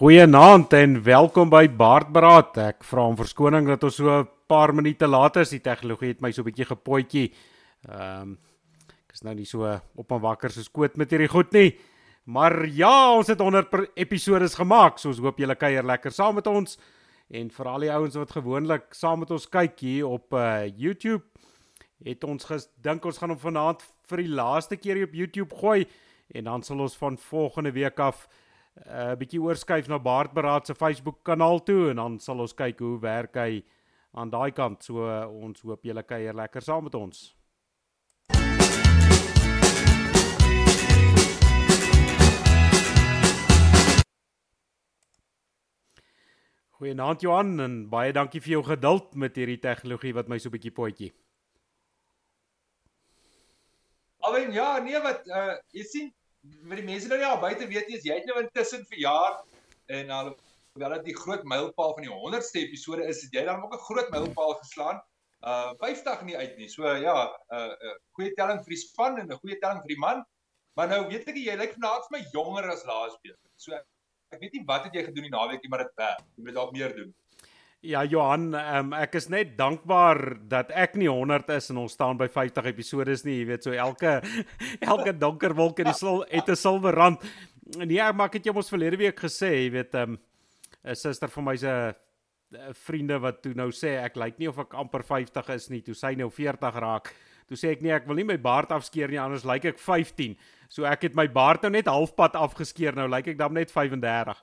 Goeienaand en welkom by Baardberaad. Ek vra om verskoning dat ons so 'n paar minute laat is. Die tegnologie het my so 'n bietjie gepootjie. Ehm um, ek is nou nie so op en wakker soos koot met hierdie goed nie. Maar ja, ons het 100 episode gemaak. So ons hoop julle kuier lekker saam met ons en vir al die ouens wat gewoonlik saam met ons kyk hier op uh, YouTube, het ons gedink ons gaan hom vanaand vir die laaste keer op YouTube gooi en dan sal ons van volgende week af 'n uh, bietjie oorskuif na Baardberaad se Facebook kanaal toe en dan sal ons kyk hoe werk hy aan daai kant. So uh, ons hoop julle kuier lekker saam met ons. Goeienaand Johan en baie dankie vir jou geduld met hierdie tegnologie wat my so 'n bietjie potjie. Alwen ja, nee wat uh jy sien vir die mense nou nie al buite weet is jy het nou intussen verjaar en alhoewel dit die groot mylpaal van die 100ste episode is, het jy dan ook 'n groot mylpaal geslaan. Uh 50 nie uit nie. So ja, 'n uh, uh, goeie telling vir die span en 'n goeie telling vir die man. Maar nou weet ek jy lyk vanaand vir my jonger as laasweek. So ek weet nie wat het jy gedoen die naweek nie, maar dit werk. Jy moet dalk meer doen. Ja Johan, um, ek is net dankbaar dat ek nie 100 is en ons staan by 50 episode is nie, jy weet so elke elke donker wolk in die sil het 'n silwer rand. Nee, maar ek het jou mos verlede week gesê, jy weet 'n um, suster van my se vriende wat toe nou sê ek lyk nie of ek amper 50 is nie, toe sy nou 40 raak. Toe sê ek nee, ek wil nie my baard afskeer nie, anders lyk ek 15. So ek het my baard nou net halfpad afgeskeer, nou lyk ek dan net 35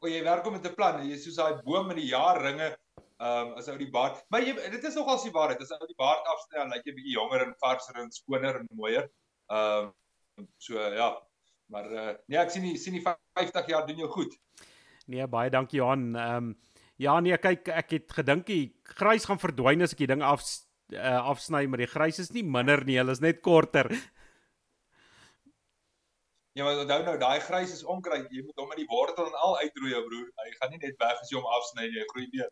o jy werk om met 'n plan. Jy soos daai boom in die jaar ringe. Ehm um, as ou die baard. Maar jy dit is nogal die waarheid. As ou die baard afsny, dan lyk jy bietjie jonger en varser en skoner en mooier. Ehm um, so ja. Maar uh, nee, ek sien nie sien die 50 jaar doen jou goed. Nee, baie dankie Johan. Ehm um, ja nee, kyk ek het gedink die grys gaan verdwyn as ek die ding af uh, afsny, maar die grys is nie minder nie, hulle is net korter. Ja, maar onthou nou, daai grys is onkruid. Jy moet hom in die wortel en al uitroei, broer. Hy gaan nie net weg as jy hom afsny nie, hy groei weer.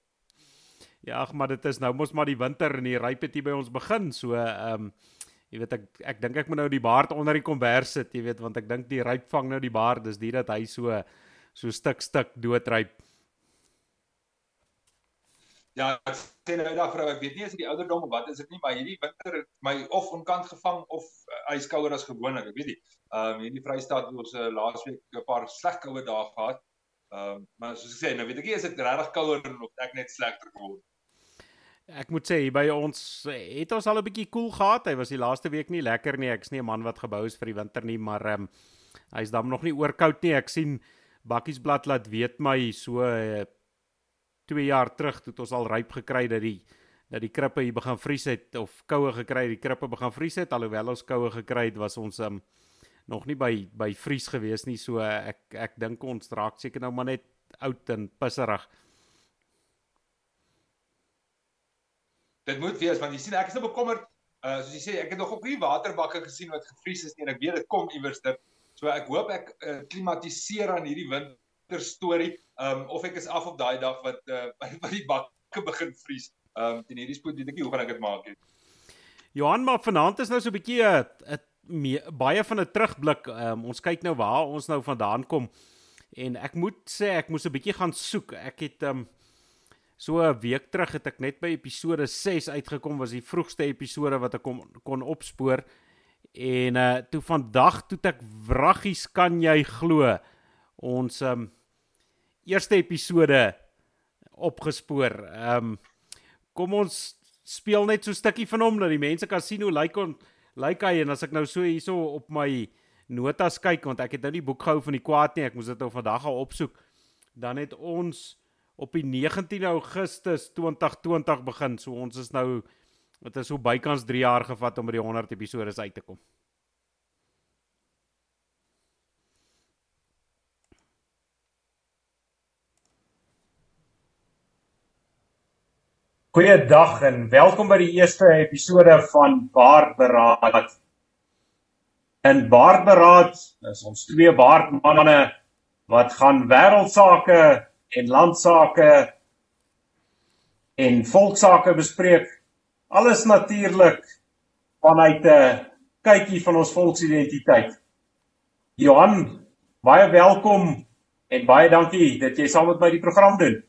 Ja, ag, maar dit is nou mos maar die winter en die ryp het hier by ons begin. So, ehm um, jy weet ek ek dink ek moet nou die baard onder die kombers sit, jy weet, want ek dink die ryp vang nou die baard. Dis dit dat hy so so stuk stuk doodryp. Ja, ek sê nou eendag vrou, ek weet nie as dit die ouderdom of wat is dit nie, maar hierdie winter het my of onkant gevang of yskouer uh, as gewoonlik, ek weet nie. Ehm um, hierdie Vrystaat het ons uh, laasweek 'n paar sleg koue dae gehad. Ehm um, maar soos ek sê, nou weet ek nie is dit regtig kouer of ek net slegter geword. Ek moet sê by ons het ons al 'n bietjie koel cool gehad. Hy was die laaste week nie lekker nie. Ek's nie 'n man wat gebou is vir die winter nie, maar ehm um, hy's dan nog nie oorkoud nie. Ek sien Bakkiesblad laat weet my so uh, 2 jaar terug toe ons al ryp gekry dat die dat die krippe hier begin vries het of koue gekry het, die krippe begin vries het alhoewel ons koue gekry het was ons um, nog nie by by vries gewees nie so ek ek dink ons raak seker nou maar net oud en pisserig. Dit moet wees want jy sien ek is nou bekommerd uh, soos jy sê ek het nog op die waterbakke gesien wat gevries is en ek weet dit kom iewers dit. So ek hoop ek uh, klimatiseer aan hierdie wind ter storie. Ehm um, of ek is af op daai dag wat uh wat die bakke begin vries. Ehm um, teen hierdie spoed weet ek nie hoe gaan ek dit maak nie. Johan, maar vanaand is nou so 'n bietjie 'n baie van 'n terugblik. Ehm um, ons kyk nou waar ons nou vandaan kom. En ek moet sê ek moes 'n bietjie gaan soek. Ek het ehm um, so 'n week terug het ek net by episode 6 uitgekom was die vroegste episode wat ek kon kon opspoor. En uh toe vandag toe ek wraggies kan jy glo ons ehm um, eerste episode opgespoor. Ehm um, kom ons speel net so 'n stukkie van hom dat die mense kan sien hoe lyk like on lyk like hy en as ek nou so hierso op my notas kyk want ek het nou nie boek gehou van die kwaad nie, ek moes dit nou vandag al opsoek. Dan het ons op die 19 Augustus 2020 begin. So ons is nou dit is so bykans 3 jaar gevat om by die 100 episode uit te kom. Goeiedag en welkom by die eerste episode van Baardberaad. In Baardberaad is ons twee baardmanne wat gaan wêreldsake en landsaake en volksake bespreek. Alles natuurlik vanuit 'n kykie van ons volksidentiteit. Johan, baie welkom en baie dankie dat jy saam met my die program doen.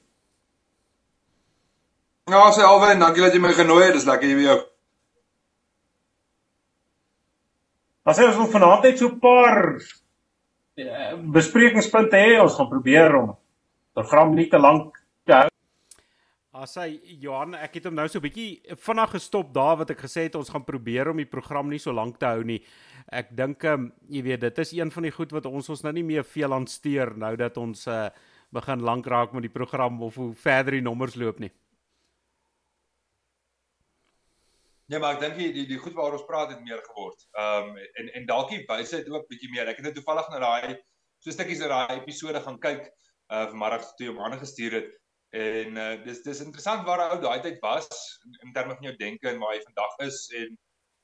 Ja, sê Alwyn, dankie dat jy my genooi het. Dis lekker hier by jou. Ons wil vanaand net so 'n paar eh, besprekingspunte hê, ons gaan probeer om program nie te lank te hou As hy Johan, ek het hom nou so 'n bietjie vinnig gestop daar wat ek gesê het ons gaan probeer om die program nie so lank te hou nie. Ek dink ehm um, jy weet dit is een van die goed wat ons ons nou nie meer veel aansteur nou dat ons uh, begin lank raak met die program of hoe verder die nommers loop nie. Nee, maar ek dink die, die die goed waaroor ons praat het meer geword. Ehm um, en en dalk die wysheid ook bietjie meer. Ek het net toevallig na daai so stukkies uit daai episode gaan kyk uh vanmiddag toe om aangestuur het En uh, dis dis interessant waar ou daai tyd was in, in terme van jou denke en waar hy vandag is en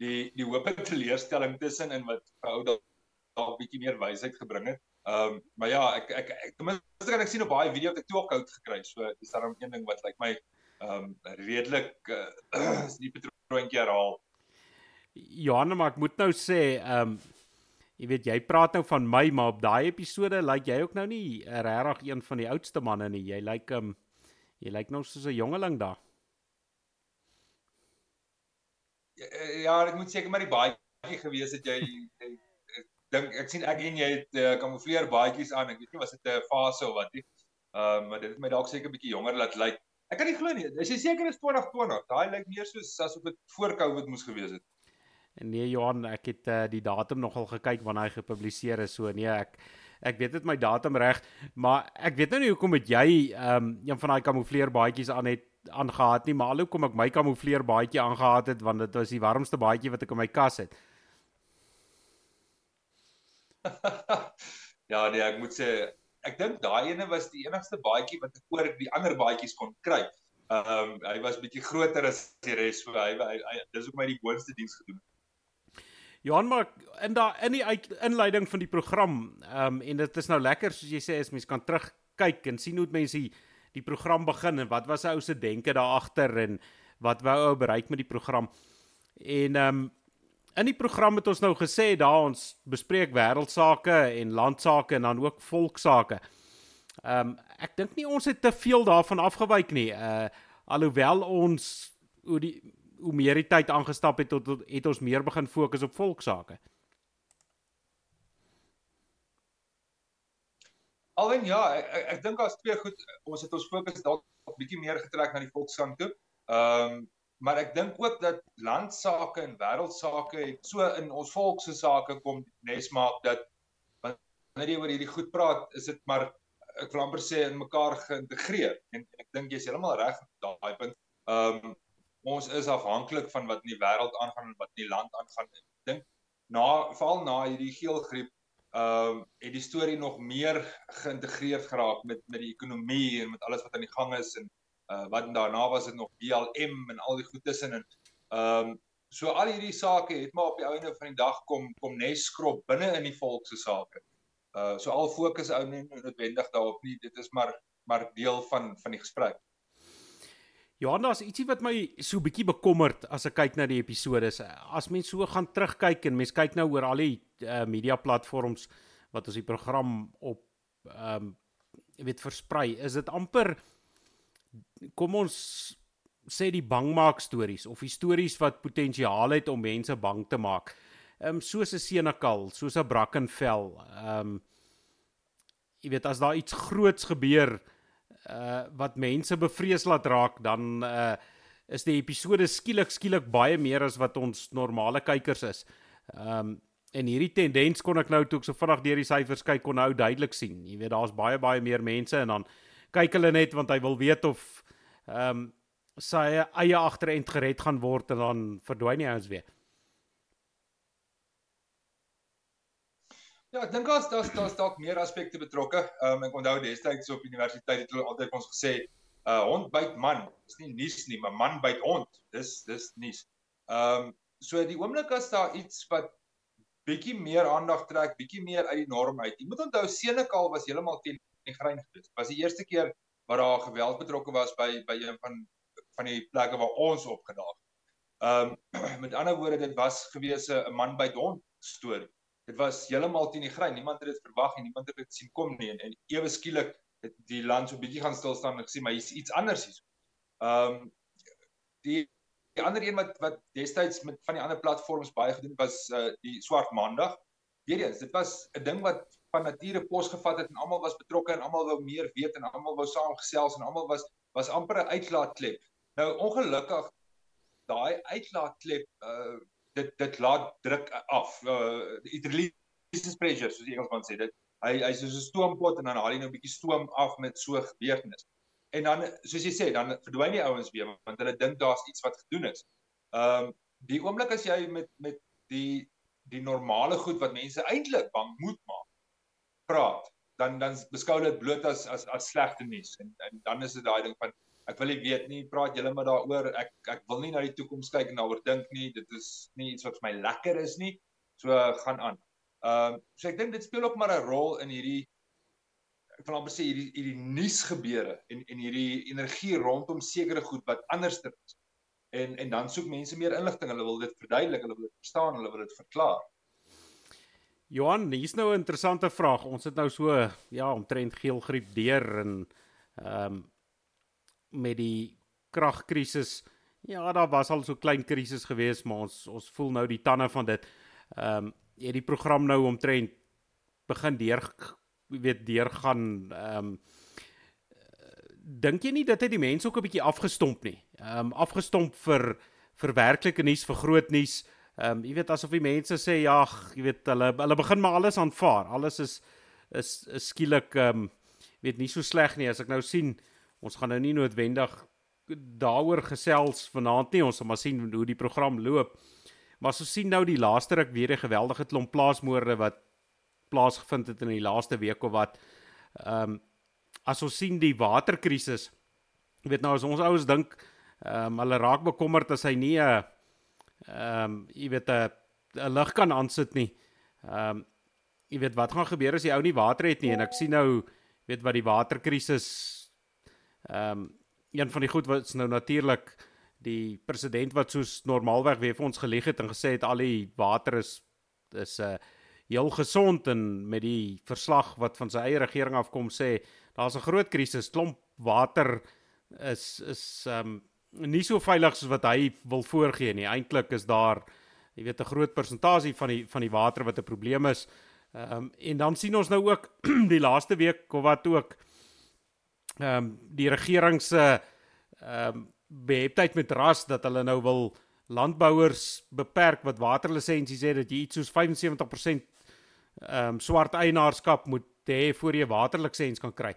die die hoop en teleurstelling tussen en wat ou dalk bietjie meer wysheid gebring het. Ehm um, maar ja, ek ek ek ten minste kan ek sien op baie video het ek toe ook oud gekry. So dis daarom een ding wat lyk like my ehm um, redelik uh, die patroontjie herhaal. Johan, maar ek moet nou sê ehm um, Jy weet jy praat nou van my maar op daai episode lyk like jy ook nou nie regtig een van die oudste manne nie. Jy lyk like, ehm um, Jy lyk nou soos 'n jongeling daar. Ja, eh, ja, ek moet seker maar die baadjie gewees het jy ek dink ek sien ek en jy het uh, kamoufleer baadjies aan. Ek weet nie was dit 'n fase of wat nie. Ehm uh, maar dit het my dalk seker 'n bietjie jonger laat lyk. Ek kan nie glo nie. Is jy seker is 2020? Daai lyk meer soos asof dit voor Covid moes gewees het. Nee Johan, ek het uh, die datum nogal gekyk wanneer hy gepubliseer is. So nee, ek ek weet dit my datum reg, maar ek weet nou nie hoekom het jy um, een van daai kamoufleer baadjies aan het aangehaat nie, maar alhoewel kom ek my kamoufleer baadjie aangehaat het want dit was die warmste baadjie wat ek in my kas het. ja, nee, ek moet sê ek dink daai ene was die enigste baadjie wat ek oor die ander baadjies kon kry. Ehm um, hy was bietjie groter as die res, so hy, hy, hy dis ook my die boonste diens gedoen. Johan maar in daai in die uit, inleiding van die program, ehm um, en dit is nou lekker soos jy sê as mens kan terugkyk en sien hoe mense die, die program begin en wat was ou se denke daar agter en wat wou ou bereik met die program. En ehm um, in die program het ons nou gesê daar ons bespreek wêreldsake en landsake en dan ook volksake. Ehm um, ek dink nie ons het te veel daarvan afgewyk nie. Uh alhoewel ons hoe die hoe meer die tyd aangestap het tot het ons meer begin fokus op volksake. Alwen ja, ek ek, ek dink daar's twee goed ons het ons fokus dalk 'n bietjie meer getrek na die volkskant toe. Ehm um, maar ek dink ook dat landsake en wêreldsake het so in ons volk se sake kom nes maak dat wanneer jy oor hierdie goed praat, is dit maar ek wil amper sê in mekaar geïntegreer en, en ek dink jy's heeltemal reg op daai punt. Ehm um, ons is afhanklik van wat in die wêreld aangaan en wat in die land aangaan. Ek dink na veral na hierdie geelgriep ehm uh, het die storie nog meer geïntegreerd geraak met met die ekonomie en met alles wat aan die gang is en uh wat daarna was dit nog BLM en al die goed tussen en ehm um, so al hierdie sake het maar op die einde van die dag kom kom nes skrop binne in die volk se sake. Uh so al fokus ou nie noodwendig daarop nie. Dit is maar maar deel van van die gesprek. Ja, daar's ietsie wat my so bietjie bekommerd as ek kyk na die episode. As mens so gaan terugkyk en mens kyk nou oor al die uh, media platforms wat ons die program op ehm um, weet versprei, is dit amper kom ons sê die bangmaak stories of die stories wat potensiaal het om mense bang te maak. Ehm um, soos 'n Senekal, soos 'n Brackenfell. Ehm um, jy weet as daar iets groots gebeur, uh wat mense bevrees laat raak dan uh is die episode skielik skielik baie meer as wat ons normale kykers is. Um en hierdie tendens kon ek nou toe ek so vinnig deur die syfers kyk kon nou duidelik sien. Jy weet daar's baie baie meer mense en dan kyk hulle net want hy wil weet of um sy eie agterend gered gaan word en dan verdwyn hy ons weer. Ja, ek dink daar's daar's daar's dalk meer aspekte betrokke. Ehm um, ek onthou destyds op universiteit het hulle altyd ons gesê, uh hond byt man. Dis nie nuus nie, maar man byt hond. Dis dis nuus. Ehm um, so die oomblik as daar iets wat bietjie meer aandag trek, bietjie meer uit die norm uit. Jy moet onthou Senekal was heeltemal teen die grein geweest. Was die eerste keer wat daar geweld betrokke was by by een van van die plekke waar ons opgedaag. Ehm um, met ander woorde dit was gewese 'n man byt hond storie. dit was heeltemal teen die grein. Niemand het dit verwag en niemand het dit sien kom nie en, en ewe skielik het die land so bietjie gaan stil staan en gesê maar hier's iets anders hier. Ehm um, die die ander een wat wat destyds met van die ander platforms baie gedoen was uh, die swart maandag. Weereens, dit was 'n ding wat van nature pos gevat het en almal was betrokke en almal wou meer weet en almal wou saamgesels en almal was was amper 'n uitlaatklep. Nou ongelukkig daai uitlaatklep uh dit dit laat druk af. Uh it releases pressure soos die Engelsman sê. Dit hy hy's soos 'n stoompot en dan haal hy nou 'n bietjie stoom af met so gebeurtenis. En dan soos jy sê, dan verdwyn die ouens weer want hulle dink daar's iets wat gedoen is. Um, die oomblik as jy met met die die normale goed wat mense eintlik bang moet maak praat, dan dan beskou dit bloot as as as slegte nuus en en dan is dit daai ding van ek wil nie weet nie, praat julle maar daaroor. Ek ek wil nie na die toekoms kyk en daaroor dink nie. Dit is nie iets wat vir my lekker is nie. So gaan aan. Ehm uh, so ek dink dit speel ook maar 'n rol in hierdie ek wil amper sê hierdie hierdie nuus gebeure en en hierdie energie rondom sekere goed wat anderster is. En en dan soek mense meer inligting. Hulle wil dit verduidelik, hulle wil dit verstaan, hulle wil dit verklaar. Johan, hier's nou 'n interessante vraag. Ons het nou so ja, omtrent geelgriep deur en ehm um, met die kragkrisis. Ja, daar was al so klein krisis gewees, maar ons ons voel nou die tande van dit. Ehm um, het die program nou omtrent begin deur weet deurgaan ehm um, dink jy nie dit het die mense ook 'n bietjie afgestomp nie. Ehm um, afgestomp vir vir werklike nuus, vir groot nuus. Ehm um, jy weet asof die mense sê ja, jy weet hulle hulle begin maar alles aanvaar. Alles is is, is skielik ehm um, weet nie so sleg nie as ek nou sien ons gaan nou nie noodwendig daaroor gesels vanaand nie. Ons sal maar sien hoe die program loop. Maar so sien nou die laaste ruk weer 'n geweldige klomp plaasmoorde wat plaasgevind het in die laaste week of wat. Ehm um, as ons sien die waterkrisis. Jy weet nou as ons ouens dink ehm um, hulle raak bekommerd as hy nie 'n ehm um, jy weet 'n 'n lig kan aansit nie. Ehm um, jy weet wat gaan gebeur as die ou nie water het nie en ek sien nou weet wat die waterkrisis Ehm um, een van die goed wat nou natuurlik die president wat soos normaalweg weer vir ons gelieg het en gesê het al die water is is 'n uh, heel gesond en met die verslag wat van sy eie regering afkom sê daar's 'n groot krisis klomp water is is ehm um, nie so veilig soos wat hy wil voorgee nie eintlik is daar jy weet 'n groot persentasie van die van die water wat 'n probleem is ehm um, en dan sien ons nou ook die laaste week of wat ook ehm um, die regering se ehm um, beheptheid met ras dat hulle nou wil landbouers beperk wat waterlisensies het dat jy iets soos 75% ehm um, swart eienaarskap moet hê voor jy waterlisens kan kry.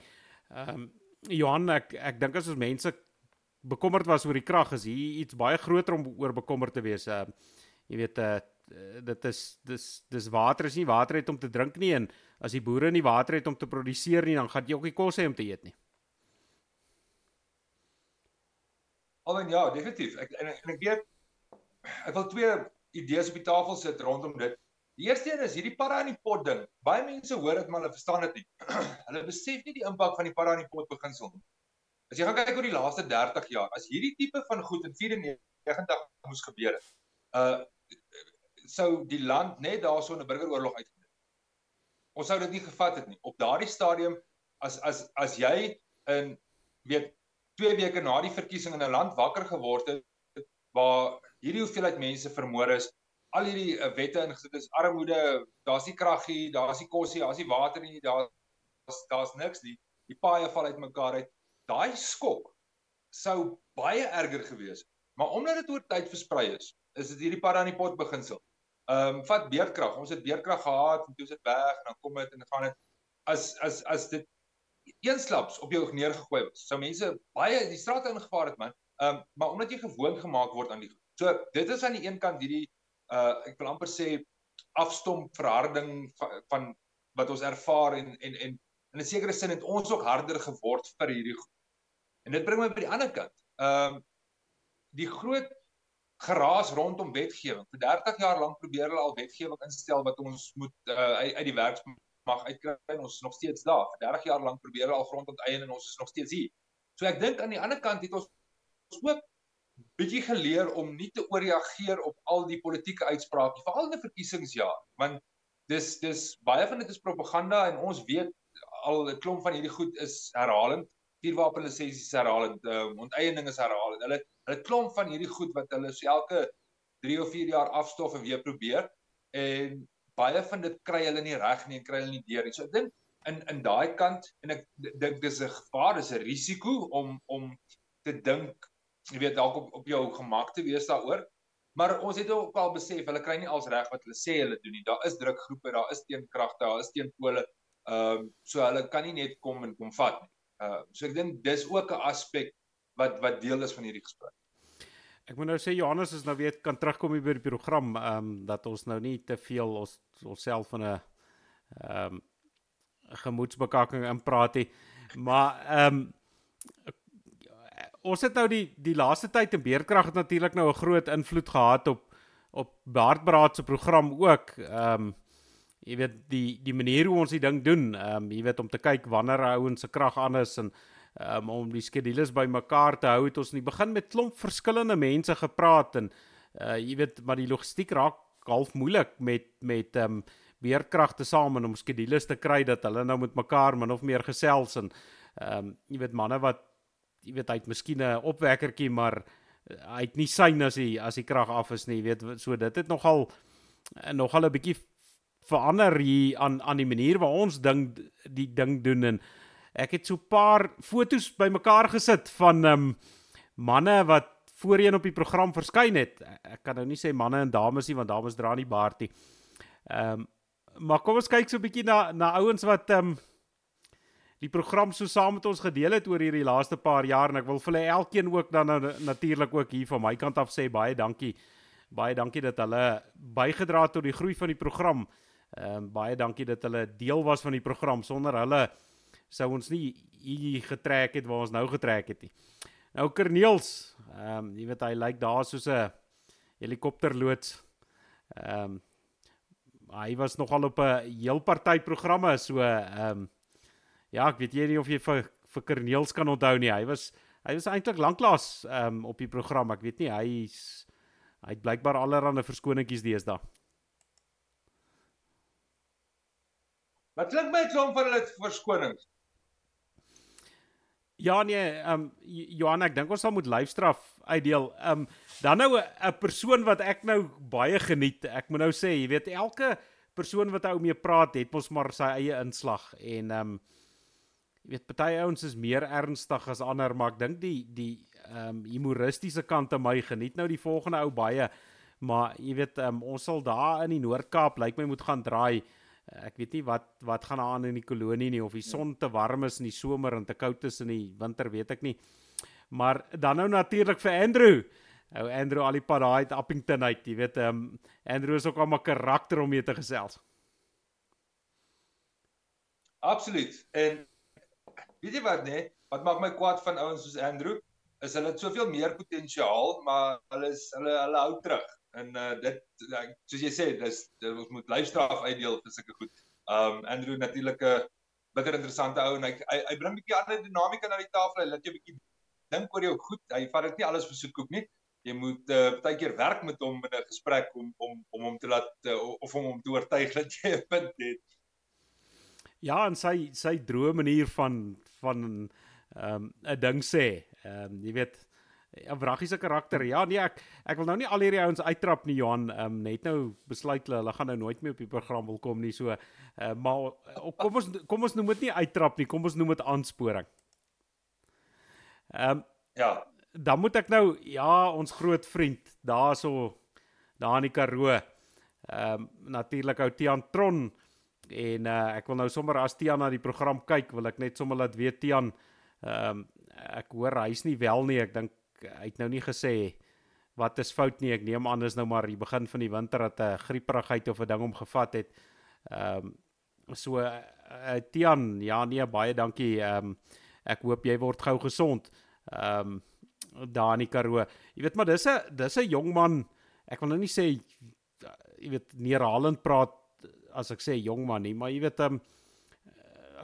Ehm um, Johan ek ek dink as ons mense bekommerd was oor die krag is hier iets baie groter om oor bekommerd te wees. Uh, jy weet uh, dit is dis dis water is nie water het om te drink nie en as die boere nie water het om te produseer nie dan gaan jy ook nie kos hê om te eet nie. Alwen ja, definitief. Ek en, en ek weet ek wil twee idees op die tafel sit rondom dit. Die eerste een is hierdie para in die pot ding. Baie mense hoor dit maar hulle verstaan dit nie. hulle besef nie die impak van die para in die pot beginsel nie. As jy gaan kyk oor die laaste 30 jaar, as hierdie tipe van goed in 94 moes gebeur het, uh sou die land net daarso 'n burgeroorlog uitgebreek. Ons sou dit nie gevat het nie. Op daardie stadium as as as jy in weet 2 weke na die verkiesing in 'n land wakker geword het waar hierdie hoeveelheid mense vermoor is, al hierdie uh, wette ingesit is, armoede, daar's nie krag nie, daar's nie kos nie, daar's nie water nie, daar's daar's niks nie. Die paaie val uitmekaar uit. Daai skok sou baie erger gewees het. Maar omdat dit oor tyd versprei is, is dit hierdie pad aan die pot beginsel. Ehm um, vat beerdkrag. Ons het beerdkrag gehad en toe is dit weg en dan kom dit en dan gaan dit as as as dit eensklaps op jou neergegooi was. Sou mense baie die straat ingevaar het man. Ehm um, maar omdat jy gewoond gemaak word aan die So dit is aan die een kant hierdie uh ek wil amper sê afstomp verharding van, van wat ons ervaar en en en in 'n sekere sin het ons ook harder geword vir hierdie goed. En dit bring my by die ander kant. Ehm um, die groot geraas rondom wetgewing. Vir 30 jaar lank probeer hulle al wetgewing instel wat ons moet uh, uit, uit die werk mag uitkry en ons is nog steeds daar. Vir 30 jaar lank probeer hulle al grond onteien en ons is nog steeds hier. So ek dink aan die ander kant het ons ons ook bietjie geleer om nie te ooreageer op al die politieke uitsprake veral in 'n verkiesingsjaar want dis dis baie van dit is propaganda en ons weet al 'n klomp van hierdie goed is herhalend. Vuurwapen lisensies herhalend, um, onteiening is herhalend. Hulle hulle klomp van hierdie goed wat hulle so elke 3 of 4 jaar afstof en weer probeer en baie van dit kry hulle nie reg nie en kry hulle nie deur nie. So ek dink in in daai kant en ek dink dis 'n gevaar, dis 'n risiko om om te dink jy weet dalk op op jou gemak te wees daaroor. Maar ons het ook al besef hulle kry nie als reg wat hulle sê hulle doen nie. Daar is drukgroepe, daar is teenkragte, daar is teenpole. Ehm um, so hulle kan nie net kom en kom vat nie. Uh so ek dink dis ook 'n aspek wat wat deel is van hierdie gesprek. Ek moet nou sê Johannes is nou weer kan terugkom by die program ehm um, dat ons nou nie te veel ons onsself van 'n ehm um, gemoedsbekakking inpraat nie. Maar ehm um, ons het nou die die laaste tyd in beerkrag natuurlik nou 'n groot invloed gehad op op Baardbraad se program ook. Ehm um, jy weet die die manier hoe ons die ding doen, ehm um, jy weet om te kyk wanneer ouens se krag aan is en um, om die skedules bymekaar te hou het ons in die begin met klomp verskillende mense gepraat en uh, jy weet maar die logistiek raak half moeilik met met ehm um, weerkragte saam en om skedules te kry dat hulle nou met mekaar min of meer gesels en ehm um, jy weet manne wat jy weet hy het miskien 'n opwekkertjie maar eh, hy het nie syne as hy as die krag af is nie weet so dit het nogal eh, nogal 'n bietjie verander hier aan aan die manier waar ons ding die ding doen en ek het so 'n paar fotos bymekaar gesit van ehm um, manne wat voorheen op die program verskyn het ek kan nou nie sê manne en dames nie want dames dra nie baard nie ehm um, maar kom ons kyk so 'n bietjie na na ouens wat ehm um, die program so saam met ons gedeel het oor hierdie laaste paar jaar en ek wil vir hulle elkeen ook dan natuurlik ook hier van my kant af sê baie dankie. Baie dankie dat hulle bygedra het tot die groei van die program. Ehm um, baie dankie dat hulle deel was van die program. Sonder hulle sou ons nie hier getrek het waar ons nou getrek het nie. Nou Corneels, ehm um, jy weet hy lyk daar soos 'n helikopterloods. Ehm um, hy was nogal op 'n heel party programme so ehm um, Ja, ek weet jy nie of jy vir vir Corneels kan onthou nie. Hy was hy was eintlik lanklaas um, op die program. Ek weet nie hy's hy het blykbaar allerlei verskoningkies deesdae. Wat klink my klomp van hulle verskonings? Ja nee, ehm um, Johan, ek dink ons sal moet lyfstraf uitdeel. Ehm um, dan nou 'n persoon wat ek nou baie geniet. Ek moet nou sê, jy weet elke persoon wat ou mee praat, het mos maar sy eie inslag en ehm um, jy weet party ouens is meer ernstig as ander, maar ek dink die die ehm um, humoristiese kant aan my geniet nou die volgende ou baie. Maar jy weet um, ons sal daar in die Noord-Kaap lyk like my moet gaan draai. Ek weet nie wat wat gaan aan in die kolonie nie of die son te warm is in die somer en te koud is in die winter, weet ek nie. Maar dan nou natuurlik vir Andrew. Ou Andrew al die pad daai uit Appington uit, jy weet, ehm um, Andrew is ook al 'n karakter om mee te gesels. Absoluut. En weet jy wat nê? Wat maak my kwaad van ouens soos Andrew? Is hulle het soveel meer potensiaal, maar hulle is hulle hulle hou terug. En uh dit soos jy sê, dis ons moet lyfstraf uitdeel vir sulke goed. Um Andrew natuurlik 'n bitter interessante ou en hy hy, hy bring 'n bietjie ander dinamika na die tafel. Hy laat jou 'n bietjie dink oor jou goed. Hy vat dit nie alles vir soekoek nie. Jy moet uh partykeer werk met hom in 'n gesprek om om om hom te laat uh, of om hom te oortuig dat jy 'n punt het. Ja, en sy sy droë manier van van ehm um, 'n ding sê. Ehm um, jy weet 'n wraggiese karakter. Ja, nee, ek ek wil nou nie al hierdie ouens uittrap nie, Johan. Ehm um, net nou besluit hulle hulle gaan nou nooit meer op die program wil kom nie. So, uh, maar uh, kom ons kom ons noem dit nie uittrap nie. Kom ons noem dit aansporing. Ehm um, ja, dan moet ek nou ja, ons groot vriend daarso daar in die Karoo. Ehm um, natuurlik ou Tian Tron En uh, ek wil nou sommer as Tian na die program kyk, wil ek net sommer laat weet Tian, ehm um, ek hoor hy's nie wel nie. Ek dink hy het nou nie gesê wat is fout nie. Ek neem aan dis nou maar die begin van die winter dat 'n grieperigheid of 'n ding hom gevat het. Ehm um, so uh, Tian, ja nee, baie dankie. Ehm um, ek hoop jy word gou gesond. Ehm um, daar in die Karoo. Jy weet maar dis 'n dis 'n jong man. Ek wil nou nie sê jy weet neerhalend praat as ek sê jong man nie, maar jy weet ehm um,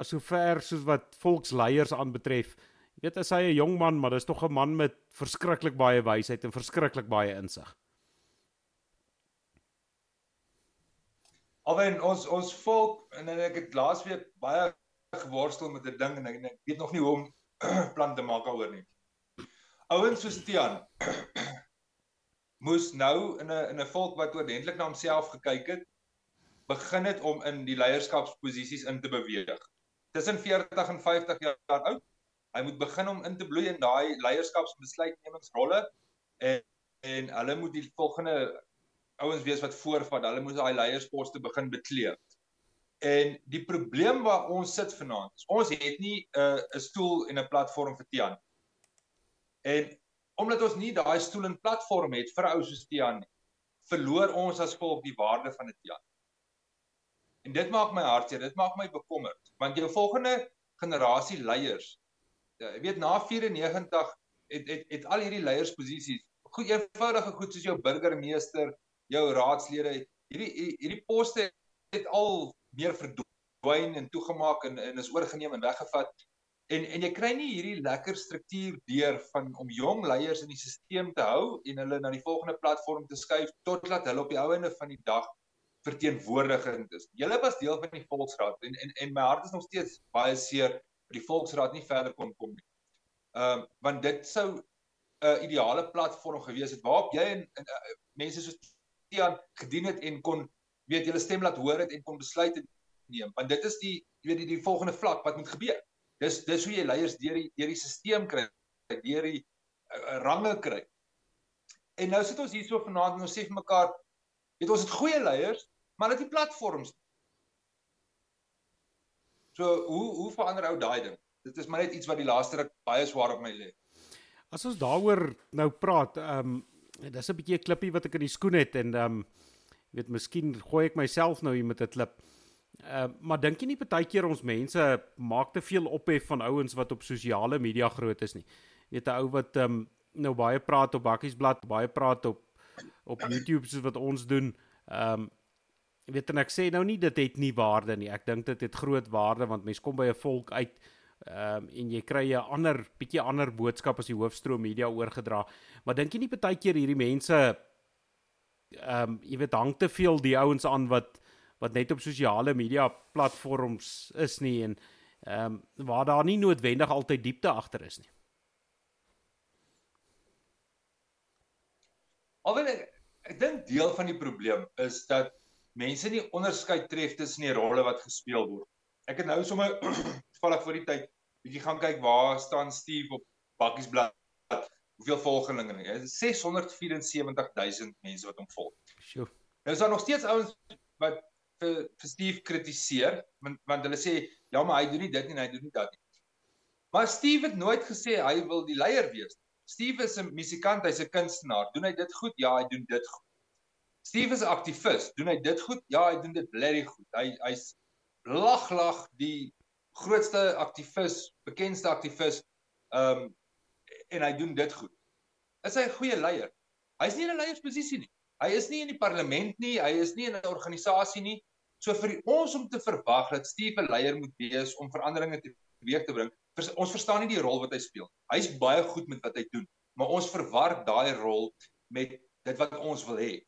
sover soos wat volksleiers aanbetref, jy weet as hy 'n jong man, maar dis tog 'n man met verskriklik baie wysheid en verskriklik baie insig. Alwen ons ons volk en ek het laasweek baie geworstel met 'n ding en ek, ek weet nog nie hoe om plan te maak daaroor nie. Ouens soos Tian moes nou in 'n in 'n volk wat oordentlik na homself gekyk het, begin het om in die leierskapsposisies in te beweeg. Tussen 40 en 50 jaar oud, hy moet begin om in te bloei in daai leierskapsbesluitnemingsrolle en en hulle moet die volgende ouens wees wat voorvat. Hulle moet daai leiersposte begin bekleed. En die probleem waar ons sit vanaand, ons het nie 'n uh, 'n stoel en 'n platform vir Tian. En omdat ons nie daai stoel en platform het vir ou soos Tian nie, verloor ons as volk die waarde van 'n Tian. En dit maak my hartseer, dit maak my bekommerd, want jou volgende generasie leiers, weet na 94 het het het al hierdie leiersposisies, goed eenvoudige goed soos jou burgemeester, jou raadslede, hierdie hierdie poste het al meer verdwyn en toegemaak en en is oorgeneem en weggevat. En en jy kry nie hierdie lekker struktuur deur van om jong leiers in die stelsel te hou en hulle na die volgende platform te skuif totdat hulle op die ou einde van die dag verteenwoordigend is. Julle was deel van die volksraad en en en my hart is nog steeds baie seer die volksraad nie verder kon kom nie. Ehm uh, want dit sou 'n uh, ideale platform gewees het waarop jy en, en uh, mense soos Tian gedien het en kon weet julle stem laat hoor het en kon besluite neem. Want dit is die weet die, die volgende vlak wat moet gebeur. Dis dis hoe jy leiers deur die deur die stelsel kry deur die uh, range kry. En nou sit ons hier so vanaand en ons sê vir mekaar weet ons het goeie leiers maar dit is platforms so hoe hoe verander ou daai ding dit is maar net iets wat die laaste ruk baie swaar op my lê as ons daaroor nou praat ehm um, dis 'n bietjie 'n klippie wat ek in die skoen het en ehm um, weet miskien gooi ek myself nou hier met 'n klip. Uh maar dink jy nie partykeer ons mense maak te veel ophef van ouens wat op sosiale media groot is nie. Weet 'n ou wat um nou baie praat op Bakkiesblad, baie praat op op YouTube soos wat ons doen. Um weet en ek sê nou nie dit het nie waarde nie. Ek dink dit het groot waarde want mense kom by 'n volk uit um en jy kry 'n ander bietjie ander boodskap as die hoofstroom media oorgedra. Maar dink jy nie partykeer hierdie mense ehm um, jy weet hang te veel die ouens aan wat wat net op sosiale media platforms is nie en ehm um, waar daar nie noodwendig altyd diepte agter is nie. Alhoewel ek, ek dink deel van die probleem is dat mense nie onderskeid tref tussen die rolle wat gespeel word. Ek het nou sommer toevallig voor die tyd bietjie gaan kyk waar staan Steve op Bakkiesblad hoeveel volgelinge nie. Dit is 674000 mense wat hom volg. Sjoe. Nou is daar nog steeds ouens wat vir, vir Steve kritiseer want, want hulle sê ja, maar hy doen nie dit nie, hy doen nie dat nie. Maar Steve het nooit gesê hy wil die leier wees. Steve is 'n musikant, hy's 'n kunstenaar. Doen hy dit goed? Ja, hy doen dit goed. Steve is 'n aktivis. Doen hy dit goed? Ja, hy doen dit blerry goed. Hy hy's lag lag die grootste aktivis, bekendste aktivis ehm um, en hy doen dit goed. Is hy 'n goeie leier? Hy's nie in 'n leiersposisie nie. Hy is nie in die parlement nie, hy is nie in 'n organisasie nie. So vir ons om te verwag dat Steve 'n leier moet wees om veranderinge teweeg te bring, ons verstaan nie die rol wat hy speel. Hy's baie goed met wat hy doen, maar ons verwar daai rol met dit wat ons wil hê.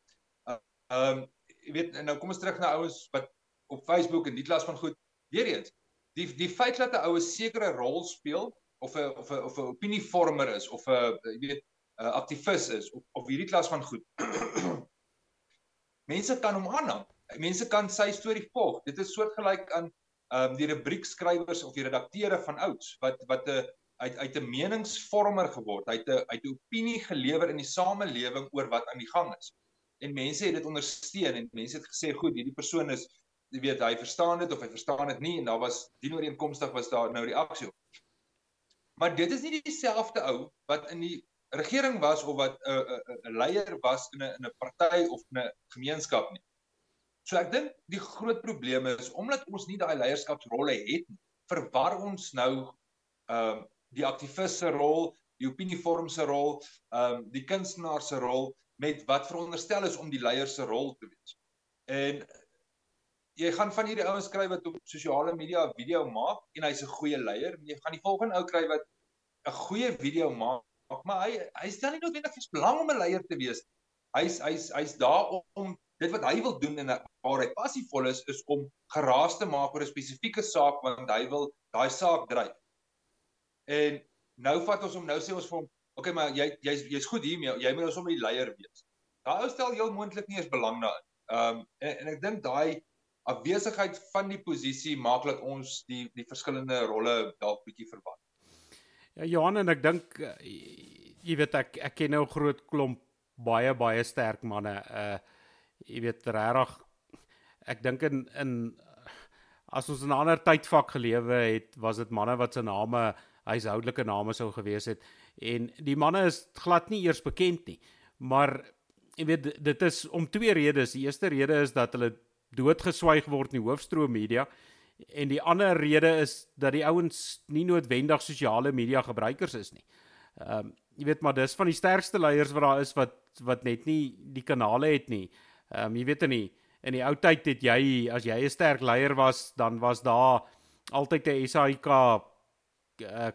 Ehm uh, jy weet nou kom ons terug na ouens wat op Facebook en die klas van goed weer eens die die feit dat 'n ou 'n sekere rol speel of 'n of 'n of 'n opinievormer is of 'n jy weet 'n aktivis is of of hierdie klas van goed. Mense kan hom aanhang. Mense kan sy storie volg. Dit is soortgelyk aan ehm um, die rubriekskrywers of die redakteure van ouds wat wat 'n uit uit 'n meningsvormer geword. Hy het 'n uit 'n opinie gelewer in die samelewing oor wat aan die gang is. En mense het dit ondersteun en mense het gesê goed, hierdie persoon is jy weet hy verstaan dit of hy verstaan dit nie en daar was dienooreenkomstig was daar nou reaksie op. Maar dit is nie dieselfde ou wat in die regering was of wat 'n uh, 'n uh, 'n leier was in 'n in 'n party of 'n gemeenskap nie. So ek dink die groot probleem is omdat ons nie daai leierskapsrolle het nie, verwar ons nou ehm uh, die aktivis se rol, die opinievorm se rol, ehm um, die kunstenaar se rol met wat veronderstel is om die leier se rol te wees. En jy gaan van hierdie ouens kry wat op sosiale media 'n video maak en hy's 'n goeie leier, jy gaan die volgende ou kry wat 'n goeie video maak, maar hy hy stel nie noodwendig vir belang om 'n leier te wees. Hy's hy's hy's daar om dit wat hy wil doen en waar hy passievol is is om geraas te maak oor 'n spesifieke saak want hy wil daai saak dryf. En nou vat ons hom nou sê ons vir hom, "Oké, okay, maar jy jy's jy's goed hiermee. Jy moet nou sommer die leier wees." Daai ou stel heel moontlik nie eens belang daarin. Ehm um, en, en ek dink daai afwesigheid van die posisie maak dat ons die die verskillende rolle dalk bietjie verwar. Ja Johan en ek dink uh, jy weet ek ek ken nou 'n groot klomp baie baie sterk manne. Uh jy weet regtig ek dink in in as ons in 'n ander tydvak gelewe het, was dit manne wat se name huishoudelike name sou gewees het en die manne is glad nie eers bekend nie. Maar jy weet dit is om twee redes. Die eerste rede is dat hulle doodgeswyg word in die hoofstroom media en die ander rede is dat die ouens nie noodwendig sosiale media gebruikers is nie. Ehm um, jy weet maar dis van die sterkste leiers wat daar is wat wat net nie die kanale het nie. Ehm um, jy weet nie in die ou tyd het jy as jy 'n sterk leier was, dan was daar altyd 'n SAIK uh,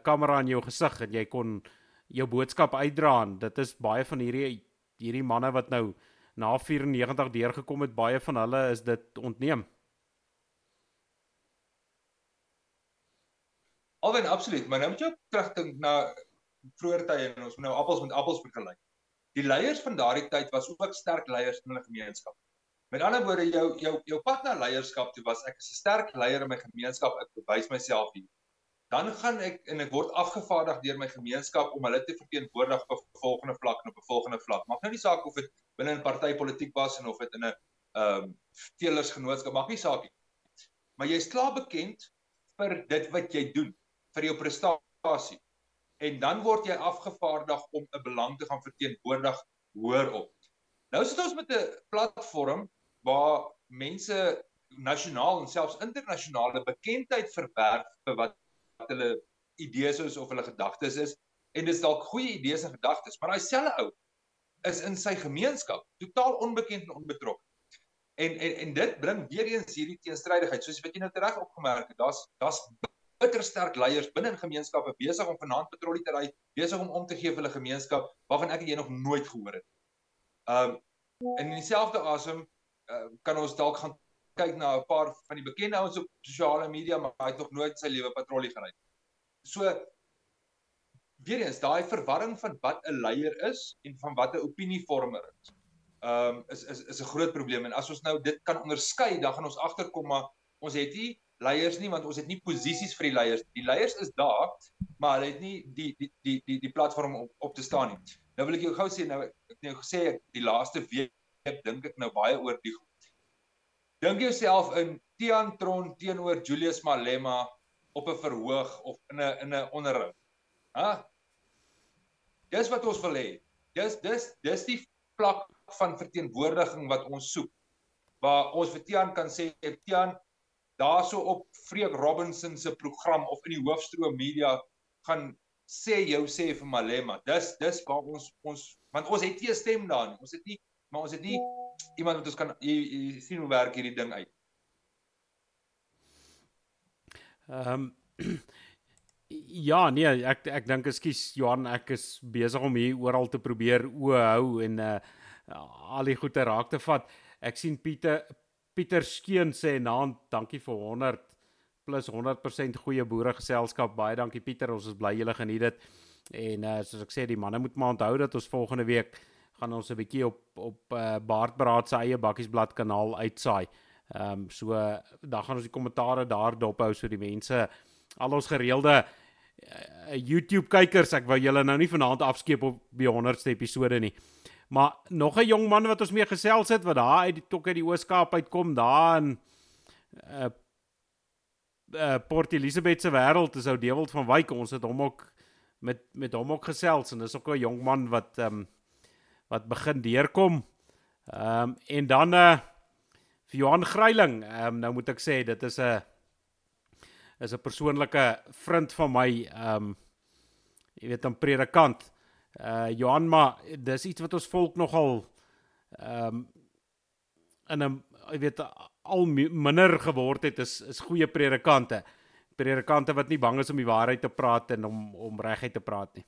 kamera in jou gesig en jy kon jou boodskap uitdra. Dit is baie van hierdie hierdie manne wat nou na 94 deurgekom het, baie van hulle is dit ontneem. Alwen absoluut, maar nou moet jy terugdink na vroeër tye en ons moet nou appels met appels vergelyk. Die leiers van daardie tyd was ook sterk leiers in hulle gemeenskap. Met ander woorde jou jou jou pad na leierskap toe was ek 'n sterk leier in my gemeenskap, ek bewys myself hier. Dan gaan ek en ek word afgevaardig deur my gemeenskap om hulle te verteenwoordig op 'n volgende vlak en op 'n volgende vlak. Maak nou nie saak of dit binne 'n partytetiek was en of dit in 'n ehm um, teelersgenootskap maak nie saak nie. Maar jy's klaar bekend vir dit wat jy doen, vir jou prestasie. En dan word jy afgevaardig om 'n belang te gaan verteenwoordig hoor op. Nou sit ons met 'n platform waar mense nasionaal en selfs internasionale bekendheid verwerf vir wat hulle idees is of hulle gedagtes is en dis dalk goeie idees en gedagtes maar daai selfe ou is in sy gemeenskap totaal onbekend en onbetrokke en en en dit bring weer eens hierdie teenstrydigheid soos wat jy nou reg opgemerk het daar's daar's bitter sterk leiers binne in gemeenskappe besig om vanaand patrollie te ry besig om om te gee vir hulle gemeenskap waarvan ek jy nog nooit gehoor het. Um in dieselfde asem uh, kan ons dalk gaan kyk na 'n paar van die bekende ouens op sosiale media maar hy het nog nooit sy lewe patrollie gery. So weer eens daai verwarring van wat 'n leier is en van wat 'n opinievormer is. Ehm um, is is is 'n groot probleem en as ons nou dit kan onderskei, dan gaan ons agterkom maar ons het nie leiers nie want ons het nie posisies vir die leiers. Die leiers is daar, maar hulle het nie die die die die die platform op, op te staan nie. Nou wil ek jou gou sê nou ek het nou gesê die laaste week dink ek nou baie oor die. Dink jouself in Tian Tron teenoor Julius Malema op 'n verhoog of in 'n in 'n onderhoud. Hæ? Dis wat ons wil hê. Dis dis dis die vlak van verteenwoordiging wat ons soek. Waar ons vir Tian kan sê Tian daarso op Freek Robinson se program of in die hoofstroom media gaan sê jou sê vir Malema. Dis dis waar ons ons want ons het nie 'n stem daar nie. Ons het nie maar ons het nie iemand wat ons kan jy, jy sien hoe werk hierdie ding uit. Ehm um, Ja, nee, ek ek dink ekskuus Johan, ek is besig om hier oral te probeer o hou en uh al die goeie raak te vat. Ek sien Pieter Pieter Skeen sê naam, dankie vir 100 plus 100% goeie boere geselskap. Baie dankie Pieter, ons is bly julle geniet dit. En uh soos ek sê, die manne moet maar onthou dat ons volgende week gaan ons 'n bietjie op op uh, Baardbraad se eie bakkiesblad kanaal uitsaai. Ehm um, so dan gaan ons die kommentare daar dophou so die mense al ons gereelde uh, YouTube kykers, ek wou julle nou nie vanaand afskeep op die 100ste episode nie. Maar nog 'n jong man wat ons mee gesels het wat daar uit die tok uit die Ooskaap uitkom daar in uh, uh Port Elizabeth se wêreld is ou Dewald van Wyk ons het hom ook met met hom ook gesels en dis ook 'n jong man wat ehm um, wat begin deurkom. Ehm um, en dan eh uh, vir Johan Greiling, ehm um, nou moet ek sê dit is 'n is 'n persoonlike vriend van my ehm um, jy weet 'n predikant. Uh Johan maar dis iets wat ons volk nogal ehm um, in 'n jy weet al minder geword het is is goeie predikante. Predikante wat nie bang is om die waarheid te praat en om om reguit te praat nie.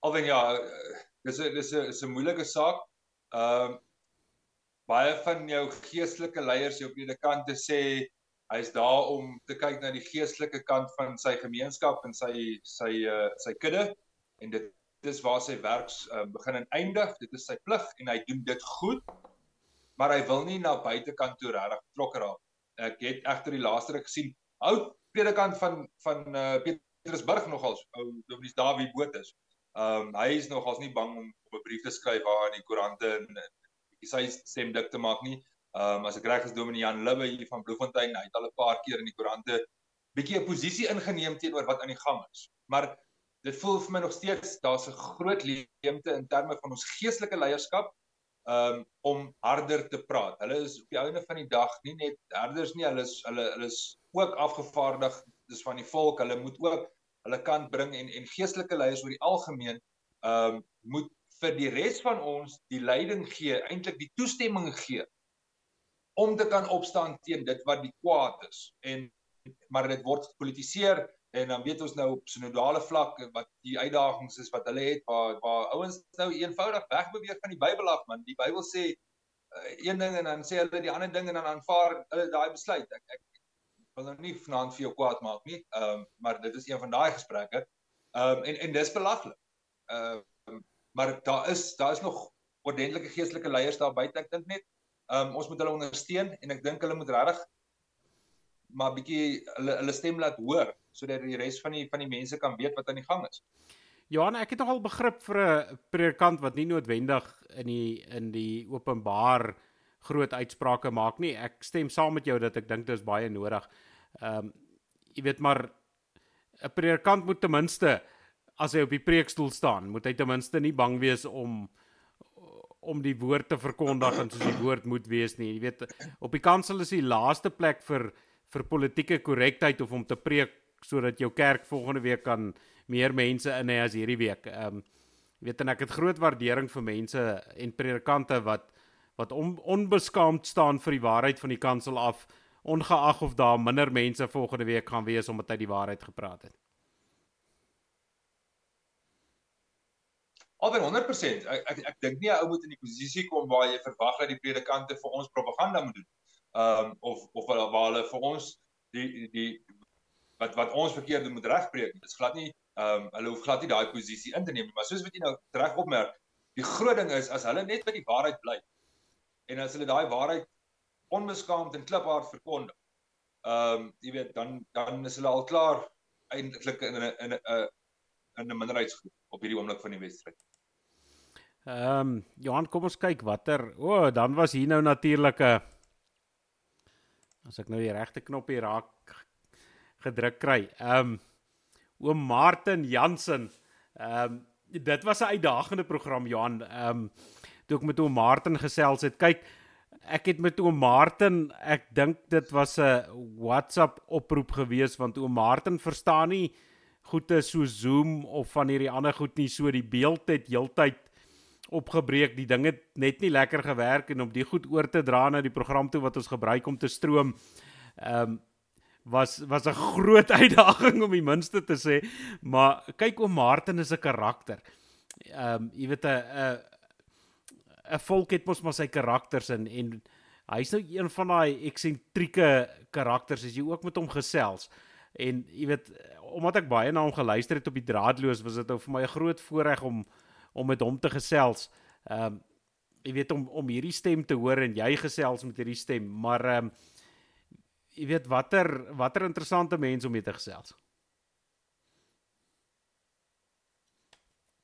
Alwen ja, dis 'n dis 'n is 'n moeilike saak. Ehm uh, baie van jou geestelike leiers, jou predikante sê hy's daar om te kyk na die geestelike kant van sy gemeenskap en sy sy uh, sy kudde en dit dis waar sy werks uh, begin en eindig. Dit is sy plig en hy doen dit goed. Maar hy wil nie na buitekant toe regtig betrokke raak. Ek het egter die laaste ruk gesien oud predikant van van uh, Petrusburg nogals ou Dominus Dawie Botus. Ehm um, hy is nogals nie bang om op 'n brief te skryf waar in die koerante en sy stem dik te maak nie. Ehm um, as ek reg is Dominee Jan Libbe hier van Bloemfontein, hy het al 'n paar keer in die koerante bietjie 'n posisie ingeneem teenoor wat aan die gang is. Maar dit voel vir my nog steeds daar's 'n groot leemte in terme van ons geestelike leierskap um om harder te praat. Hulle is op die einde van die dag nie net herders nie, hulle is hulle hulle is ook afgevaardig dis van die volk. Hulle moet ook hulle kant bring en en geestelike leiers oor die algemeen um moet vir die res van ons die leiding gee, eintlik die toestemming gee om te kan opstaan teen dit wat die kwaad is. En maar dit word gepolitiseer en dan weet ons nou op sinodale vlak wat die uitdagings is wat hulle het waar waar ouens nou eenvoudig wegbeweeg van die Bybel af man. Die Bybel sê uh, een ding en dan sê hulle die ander ding en dan aanvaar hulle daai besluit. Ek ek wil nou nie vanaand vir jou kwaad maak nie um, maar dit is een van daai gesprekke um, en en dis belaglik uh, maar daar is daar is nog ordentlike geestelike leiers daar buite ek dink net Um ons moet hulle ondersteun en ek dink hulle moet regtig maar bietjie hulle hulle stem laat hoor sodat die res van die van die mense kan weet wat aan die gang is. Johan, ek het nogal begrip vir 'n predikant wat nie noodwendig in die in die openbaar groot uitsprake maak nie. Ek stem saam met jou dat ek dink dit is baie nodig. Um jy weet maar 'n predikant moet ten minste as hy op die preekstoel staan, moet hy ten minste nie bang wees om om die woord te verkondig en soos die woord moet wees nie. Jy weet op die kansel is die laaste plek vir vir politieke korrektheid of om te preek sodat jou kerk volgende week kan meer mense in hê as hierdie week. Ehm um, weet en ek het groot waardering vir mense en predikante wat wat on, onbeskaamd staan vir die waarheid van die kansel af ongeag of daar minder mense volgende week gaan wees omdat hy die waarheid gepraat het. Albei 100%. Ek ek, ek dink nie 'n ou moet in die posisie kom waar jy verwag dat die predikante vir ons propaganda moet doen. Ehm um, of of waar hulle vir ons die die wat wat ons verkeerd doen moet regpreek. Dit is glad nie ehm um, hulle hoef glad nie daai posisie in te neem nie, maar soos wat jy nou reg opmerk, die groot ding is as hulle net by die waarheid bly en as hulle daai waarheid onbeskaamd en kliphard verkondig. Ehm um, jy weet dan dan is hulle al klaar eintlik in 'n in 'n in 'n minderheidsgroep op hierdie oomblik van die wedstryd. Ehm um, Johan, kom ons kyk watter. O, oh, dan was hier nou natuurlik 'n as ek nou die regte knoppie raak gedruk kry. Ehm um, oom Martin Jansen. Ehm um, dit was 'n uitdagende program Johan. Ehm um, toe ek met oom Martin gesels het. Kyk, ek het met oom Martin, ek dink dit was 'n WhatsApp oproep gewees want oom Martin verstaan nie goede so Zoom of van hierdie ander goed nie so die beeld het heeltyd opgebreek. Die ding het net nie lekker gewerk en om die goed oor te dra na die program toe wat ons gebruik om te stroom. Ehm um, was was 'n groot uitdaging om die minste te sê, maar kyk oom Martin is 'n karakter. Ehm um, jy weet 'n 'n volk het mos maar sy karakters en en hy's nou een van daai eksentrieke karakters as jy ook met hom gesels. En jy weet omdat ek baie na hom geluister het op die draadloos, was dit nou vir my 'n groot voorreg om om met hom te gesels. Ehm um, jy weet om om hierdie stem te hoor en jy gesels met hierdie stem, maar ehm um, jy weet watter watter interessante mense om mee te gesels.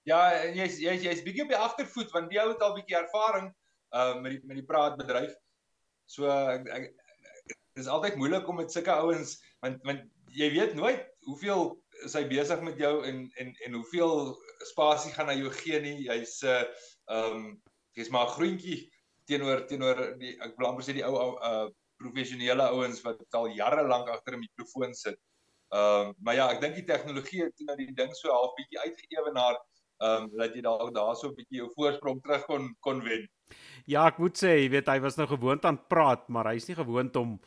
Ja, jy's jy's jy's bietjie op die agtervoet want die ou het al bietjie ervaring uh met die met die praatbedryf. So ek, ek dis altyd moeilik om met sulke ouens want want jy weet nooit hoeveel is hy besig met jou en en en hoeveel spasie gaan hy jou gee nie. Hy's 'n uh, um, jy's maar 'n groentjie teenoor teenoor die ek wil amper sê die ou uh professionele ouens wat al jare lank agter 'n mikrofoon sit. Ehm um, maar ja, ek dink die tegnologie het nou die ding so half bietjie uitgeëwenaar ehm um, dat jy dalk daar so 'n bietjie jou voorsprong terug kon kon wen. Ja, ek moet sê, jy weet hy was nou gewoond aan praat, maar hy's nie gewoond om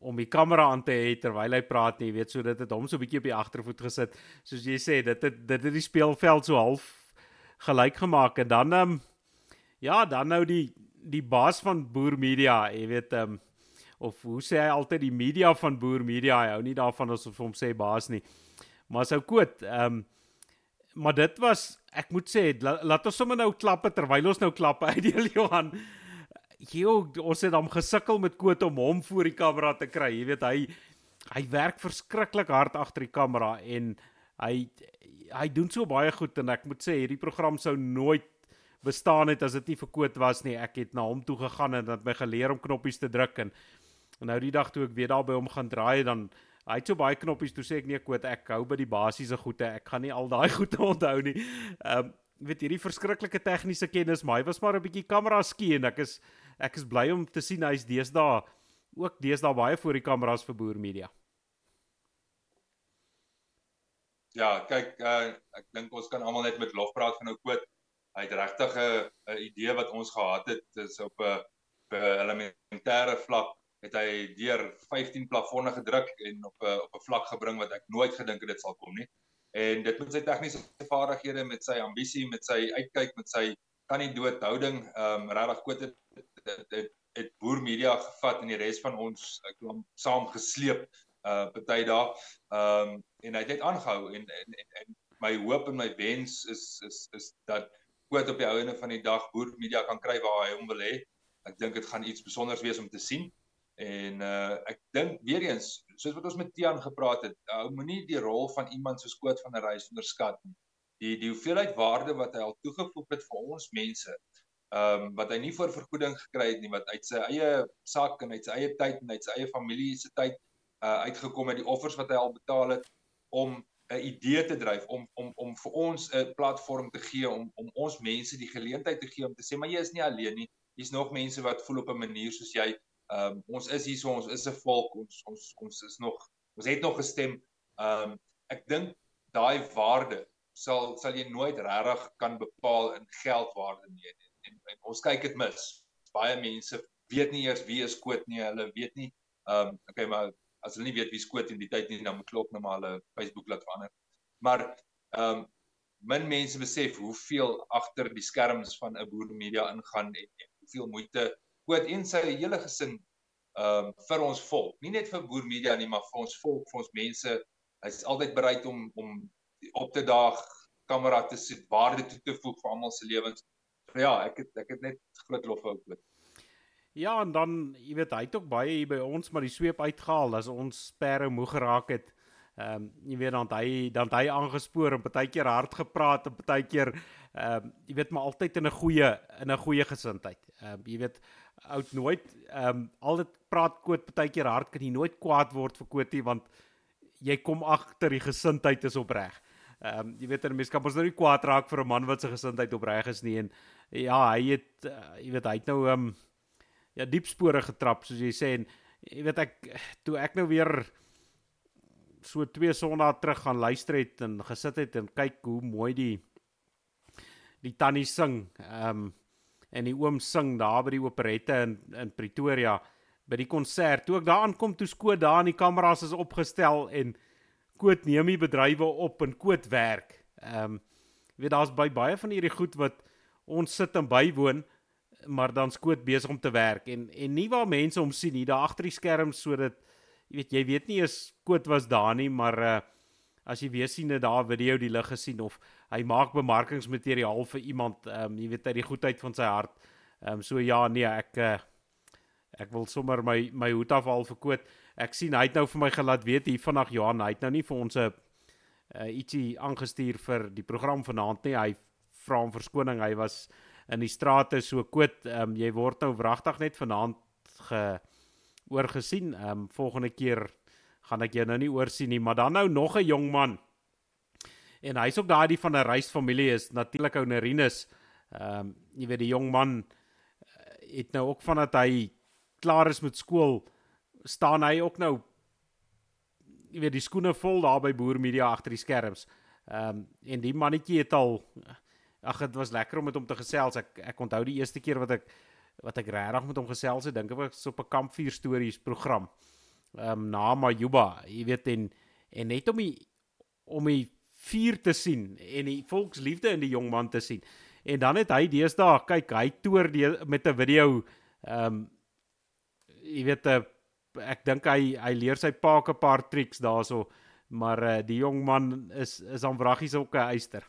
om die kamera aan te hê terwyl hy praat nie, weet so dit het hom so 'n bietjie op die agtervoet gesit. Soos jy sê, dit het dit het die speelveld so half gelyk gemaak en dan ehm um, ja, dan nou die die baas van Boer Media, jy weet ehm um, of hoe sê hy altyd die media van Boer Media, hy hou nie daarvan as of hom sê baas nie. Maar sou koot, ehm um, maar dit was ek moet sê la, laat ons sommer nou klappe terwyl ons nou klappe uitdeel Johan. Jo, ons het hom gesukkel met Koot om hom voor die kamera te kry. Jy weet hy hy werk verskriklik hard agter die kamera en hy hy doen so baie goed en ek moet sê hierdie program sou nooit bestaan het as dit nie vir Koot was nie. Ek het na hom toe gegaan en het my geleer om knoppies te druk en, en nou die dag toe ek weer daar by hom gaan draai dan hy het so baie knoppies toe sê ek nee Koot ek hou by die basiese goede. Ek gaan nie al daai goede onthou nie. Ehm um, weet hierdie verskriklike tegniese kennis, maar hy was maar 'n bietjie kamera skien. Ek is ek is bly om te sien hy's deesdae ook deesdae baie voor die kameras vir boer media. Ja, kyk, uh, ek dink ons kan almal net met lof praat van ou Koot. Hy het regtig 'n idee wat ons gehad het, is op 'n elementêre vlak het hy deur 15 plafonne gedruk en op 'n op 'n vlak gebring wat ek nooit gedink het dit sal kom nie. En dit met sy tegniese vaardighede, met sy ambisie, met sy uitkyk, met sy kan nie dood houding, ehm um, regtig Koot het het, het, het boer media gevat en die res van ons ek glo saam gesleep uh party daar ehm um, en hy het net aangehou en, en en en my hoop en my wens is is is dat Koot op die ouene van die dag boer media kan kry waar hy hom wil hê. Ek dink dit gaan iets spesiaals wees om te sien. En uh ek dink weer eens, soos wat ons met Tiaan gepraat het, ou uh, moenie die rol van iemand soos Koot van der Reis onderskat nie. Die die hoeveelheid waarde wat hy al toegevoeg het vir ons mense ehm um, wat hy nie vir vergoeding gekry het nie wat uit sy eie sak en uit sy eie tyd en uit sy eie familie se tyd uh uitgekom het die offers wat hy al betaal het om 'n idee te dryf om om om vir ons 'n platform te gee om om ons mense die geleentheid te gee om te sê maar jy is nie alleen nie hier's nog mense wat voel op 'n manier soos jy ehm um, ons is hier so ons is 'n volk ons ons ons is nog ons het nog gestem ehm um, ek dink daai waarde sal sal jy nooit regtig kan bepaal in geldwaarde nie en, en ons kyk dit mis. Baie mense weet nie eers wie is Koot nie. Hulle weet nie ehm um, okay, maar as hulle nie weet wie Koot in die tyd nie, dan moet klop net maar hulle Facebook laat verander. Maar ehm um, min mense besef hoeveel agter die skerms van 'n boer media ingaan en, en hoeveel moeite Koot en sy hele gesin ehm um, vir ons volk. Nie net vir boer media nie, maar vir ons volk, vir ons mense. Hy's altyd bereid om om op te daag kamera te sit, waarde toe te voeg vir almal se lewens ja, ek het ek het net groot lof vir ou Ja, en dan, jy weet, hy het ook baie hier by ons maar die sweep uitgehaal as ons sperre moeg geraak het. Ehm um, jy weet dan hy dan hy aangespoor en partykeer hard gepraat en partykeer ehm um, jy weet maar altyd in 'n goeie in 'n goeie gesindheid. Ehm um, jy weet oud nooit ehm um, al dit praat koot partykeer hard kan jy nooit kwaad word vir Kotie want jy kom agter die gesindheid is opreg. Ehm um, jy weet 'n mens kan mos nou nie kwaad raak vir 'n man wat se gesindheid opreg is nie en ja, hy het uh, jy weet hy het nou ehm um, ja diep spore getrap soos jy sê en jy weet ek toe ek nou weer so twee sonnae terug gaan luister het en gesit het en kyk hoe mooi die die tannie sing ehm um, en die oom sing daar by die operette in in Pretoria by die konsert. Toe ek daar aankom toe skoot daar in die kameras is opgestel en koot neem die bedrywe op en koot werk. Ehm um, jy weet daar's baie baie van hierdie goed wat ons sit en bywoon maar dan skoot besig om te werk. En en nie waar mense hom sien hier daar agter die skerm sodat jy weet jy weet nie eens skoot was daar nie maar uh, as jy weer sien dat daar video die lig gesien of hy maak bemarkingsmateriaal vir iemand um, jy weet uit die goedheid van sy hart um, so ja nee ek uh, ek wil sommer my my hoed afhaal vir koot ek sien hy het nou vir my gelaat weet hier vanaand Johan hy het nou nie vir ons 'n uh, ietsie aangestuur vir die program vanaand nie hy vra om verskoning. Hy was in die strate so koot. Ehm um, jy word nou wragtig net vanaand ge oorgesien. Ehm um, volgende keer gaan ek jou nou nie oorsien nie, maar dan nou nog 'n jong man. En hy's ook daai van 'n reisfamilie is natuurlik ou Nerinus. Ehm um, jy weet die jong man eh, het nou ook vandat hy klaar is met skool staan hy ook nou jy weet die skoene vol daar by Boer Media agter die skerms. Ehm um, en die mannetjie het al ag dit was lekker om met hom te gesels. Ek ek onthou die eerste keer wat ek wat ek regtig met hom gesels het, dink ek was op 'n kampvuur stories program. Ehm um, na Majuba, jy weet en en net om die om die vuur te sien en die volksliefde in die jong man te sien. En dan het hy deesdae, kyk, hy toer die, met 'n video ehm um, jy weet uh, ek dink hy hy leer sy pa 'n paar triks daarso, maar uh, die jong man is is aan wraggies op 'n eyster.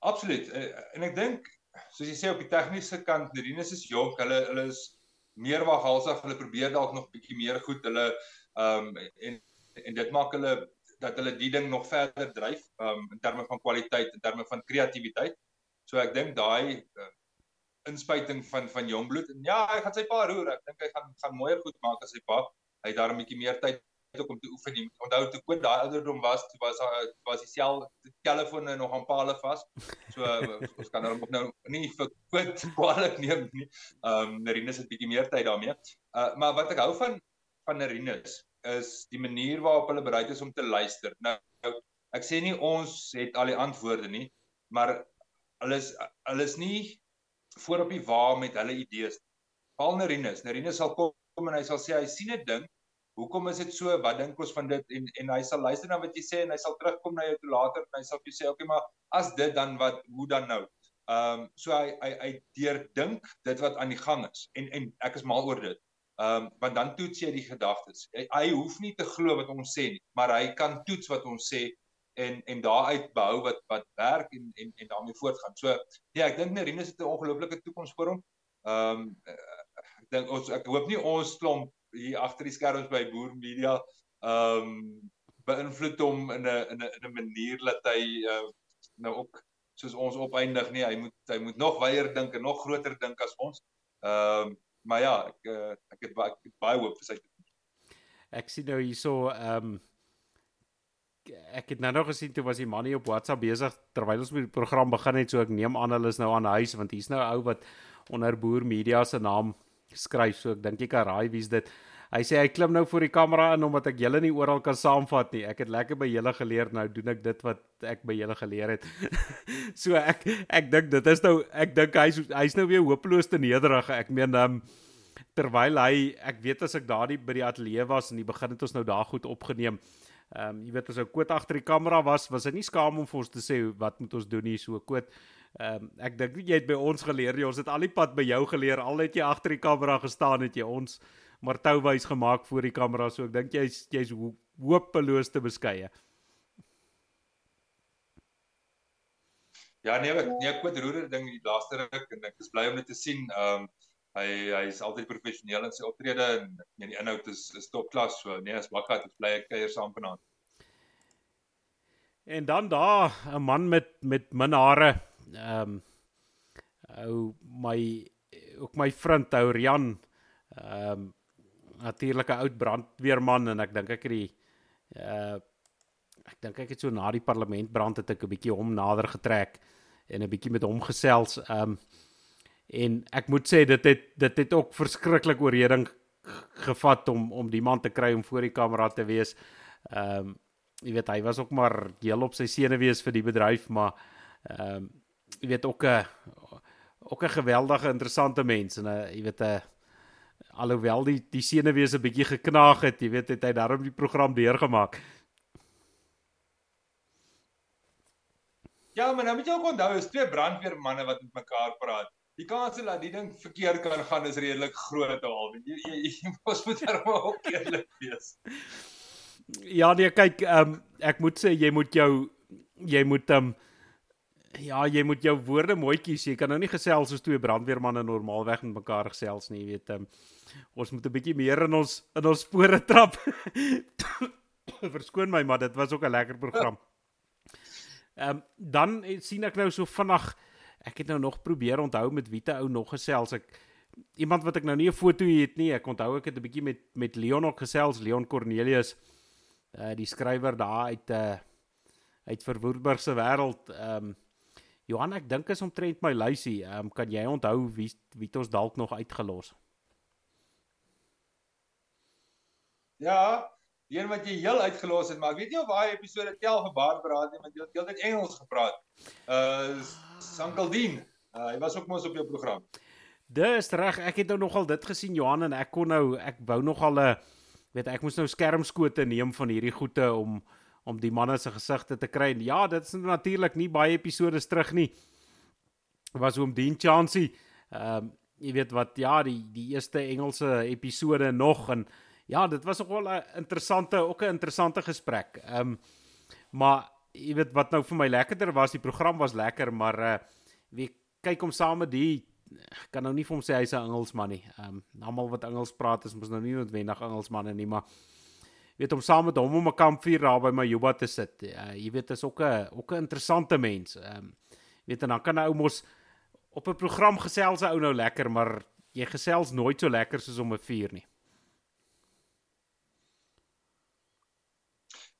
Absoluut. Uh, en ek dink soos jy sê op die tegniese kant, Rinus is jonk, hulle hulle is meer waghalsig, hulle probeer dalk nog bietjie meer goed. Hulle ehm um, en en dit maak hulle dat hulle die ding nog verder dryf um, in terme van kwaliteit, in terme van kreatiwiteit. So ek dink daai uh, inspuiting van van Jongbloed en ja, hy gaan sy pa roer. Ek dink hy gaan gaan mooier goed maak as sy pa. Hy het daar 'n bietjie meer tyd ook om te oefen. Nie. Onthou toe Koen daai ouderdom was, toe was daar was die sel telefone nog aan palle vas. So ons kan hom nou nie vir Koen kwaliek neem nie. Ehm um, Nerinus het bietjie meer tyd daarmee. Uh maar wat ek hou van van Nerinus is die manier waarop hulle bereid is om te luister. Nou ek sê nie ons het al die antwoorde nie, maar hulle is hulle is nie voor op die wa met hulle idees. Paul Nerinus, Nerinus sal kom en hy sal sê hy sien 'n ding. Hoekom is dit so? Wat dink ons van dit? En en hy sal luister na wat jy sê en hy sal terugkom na jou toe later en hy sal vir jou sê, "Oké, okay, maar as dit dan wat hoe dan nou?" Ehm um, so hy hy hy deurdink dit wat aan die gang is en en ek is mal oor dit. Ehm um, want dan toets jy die gedagtes. Hy, hy hoef nie te glo wat ons sê nie, maar hy kan toets wat ons sê en en daaruit behou wat wat werk en en en daarmee voortgaan. So ja, ek dink Nerinus het 'n ongelooflike toekoms vir hom. Ehm um, ek dink ons ek hoop nie ons klomp hier agter die skerms by Boer Media ehm um, beïnvloed hom in 'n in 'n in 'n manier dat hy uh, nou ook soos ons opeindig nie. Hy moet hy moet nog weier dink en nog groter dink as ons. Ehm um, maar ja, ek uh, ek het baie ek het baie hoop vir sy toekoms. Ek sien nou hierso ehm um ek het nou nog gesien toe was die man hier op WhatsApp besig terwyl ons met die program begin het so ek neem aan hulle is nou aan huis want hier's nou 'n ou wat onder Boer Media se naam skryf so ek dink jy kan raai wie's dit hy sê hy klim nou voor die kamera in omdat ek julle nie oral kan saamvat nie ek het lekker by julle geleer nou doen ek dit wat ek by julle geleer het so ek ek dink dit is nou ek dink hy's hy's nou weer hopeloos te nederig ek meen um, terwyl hy ek weet as ek daardie by die ateljee was en die begin het ons nou daar goed opgeneem Ehm um, jy weet as ou Koot agter die kamera was, was hy nie skaam om vir ons te sê wat moet ons doen hier so Koot. Ehm um, ek dink jy het by ons geleer, jy ons het al die pad by jou geleer. Al het jy agter die kamera gestaan het jy ons maar touwys gemaak voor die kamera, so ek dink jy's jy's hopeloos te beskeie. Ja nee, ek nee, ek Koot roer ding die laaste ruk en ek is bly om dit te sien. Ehm um, hy hy is altyd professioneel in sy optrede en nee die inhoud is is topklas so nee as Wakkat is bly ek kuier saam vanaand. En dan daar 'n man met met min hare ehm um, ou my ook my vriend ou Rian ehm um, natuurlike oud brandweerman en ek dink ek het die uh ek dink ek het so na die parlement brand het ek 'n bietjie hom nader getrek en 'n bietjie met hom gesels um, En ek moet sê dit het dit het ook verskriklik oorreding gevat om om die man te kry om voor die kamera te wees. Ehm um, jy weet hy was ook maar heel op sy senuwees vir die bedryf, maar ehm um, jy weet ook 'n ook 'n geweldige interessante mens en 'n jy weet 'n alhoewel die die senuwees 'n bietjie geknaag het, jy weet het hy daarom die program deurgemaak. Ja, maar nou moet jy ook onthou, is twee brandweermanne wat met mekaar praat die kans dat die ding verkeerd kan gaan is redelik groot al. Jy jy, jy mos moet maar ook eerlik wees. Ja, nee, kyk, ehm um, ek moet sê jy moet jou jy moet ehm um, ja, jy moet jou woorde mooi kies. Jy kan nou nie gesels soos twee brandweermanne normaalweg met mekaar gesels nie, jy weet. Ehm um, ons moet 'n bietjie meer in ons in ons spore trap. Verskoon my, maar dit was ook 'n lekker program. Ehm um, dan sien ek nou so vinnig ek het nou nog probeer onthou met wie te ou nog gesels ek iemand wat ek nou nie 'n foto het nie ek onthou ek het 'n bietjie met met Leon ook gesels Leon Cornelius uh die skrywer daar uit uh uit Verwoerdburg se wêreld ehm um, Johan ek dink is omtrent my lysie ehm um, kan jy onthou wie wie ons dalk nog uitgelos Ja Die een wat jy heel uitgelos het, maar ek weet nie of daai episode tel vir Barbara nie, want jy het heeltyd Engels gepraat. Uh Sankaldien. Uh hy was ook mos op jou program. Dis reg, ek het nou nogal dit gesien Johan en ek kon nou ek wou nogal 'n weet ek moes nou skermskote neem van hierdie goeie om om die manne se gesigte te kry. En ja, dit is natuurlik nie baie episode terug nie. Was oom Dean Chancey. Ehm um, jy weet wat ja, die die eerste Engelse episode nog en ja, dit was nogal 'n interessante ook 'n interessante gesprek. Ehm um, maar jy weet wat nou vir my lekkerder was, die program was lekker, maar uh wie kyk hom saam met die kan nou nie vir hom sê hy's 'n Engelsman nie. Ehm um, almal wat Engels praat is mos nou nie noodwendig Engelsmanne nie, maar weet om saam met hom om 'n kampvuur daar by Majuba te sit. Uh, jy weet is ook 'n ook 'n interessante mens. Ehm um, weet en dan kan 'n ou mos op 'n program gesels 'n ou nou lekker, maar jy gesels nooit so lekker soos om 'n vuur nie.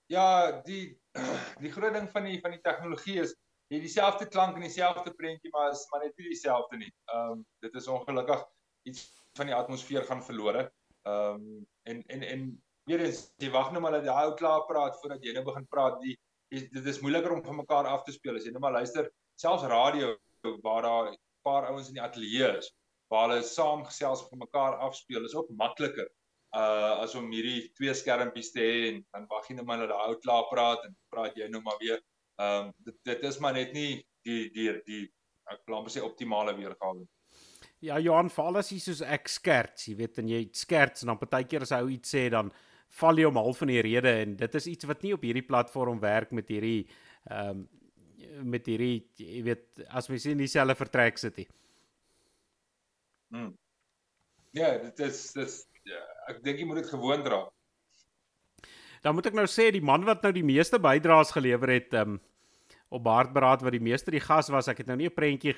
Ja, die die groot ding van die van die tegnologie is jy dieselfde klank en dieselfde prentjie maar is maar net nie dieselfde nie. Ehm um, dit is ongelukkig iets van die atmosfeer gaan verlore. Ehm um, en en en weer eens jy wag nou maar dat daai ou klaar praat voordat jy nou begin praat. Die, die dit is moeiliker om van mekaar af te speel as jy net maar luister selfs radio waar daar 'n paar ouens in die ateljee is waar hulle saam gesels van mekaar afspeel is ook makliker uh as om hierdie twee skermpies te hê en dan wag jy net maar dat daai ou klaar praat en praat jy nou maar weer Ehm um, dit dit is maar net nie die die die ek wil amper sê optimale weergawe. Ja, Johan, val as jy soos ek skerts, jy weet en jy skerts en dan partykeer as hy iets sê dan val jy om half van die rede en dit is iets wat nie op hierdie platform werk met hierdie ehm um, met hierdie jy weet as mens in dieselfde vertrek sit nie. Hmm. Ja, dit is dis ja, ek dink jy moet dit gewoon dra. Dan moet ek nou sê die man wat nou die meeste bydraes gelewer het um, op Baardberaad wat die meeste die gas was, ek het nou nie 'n prentjie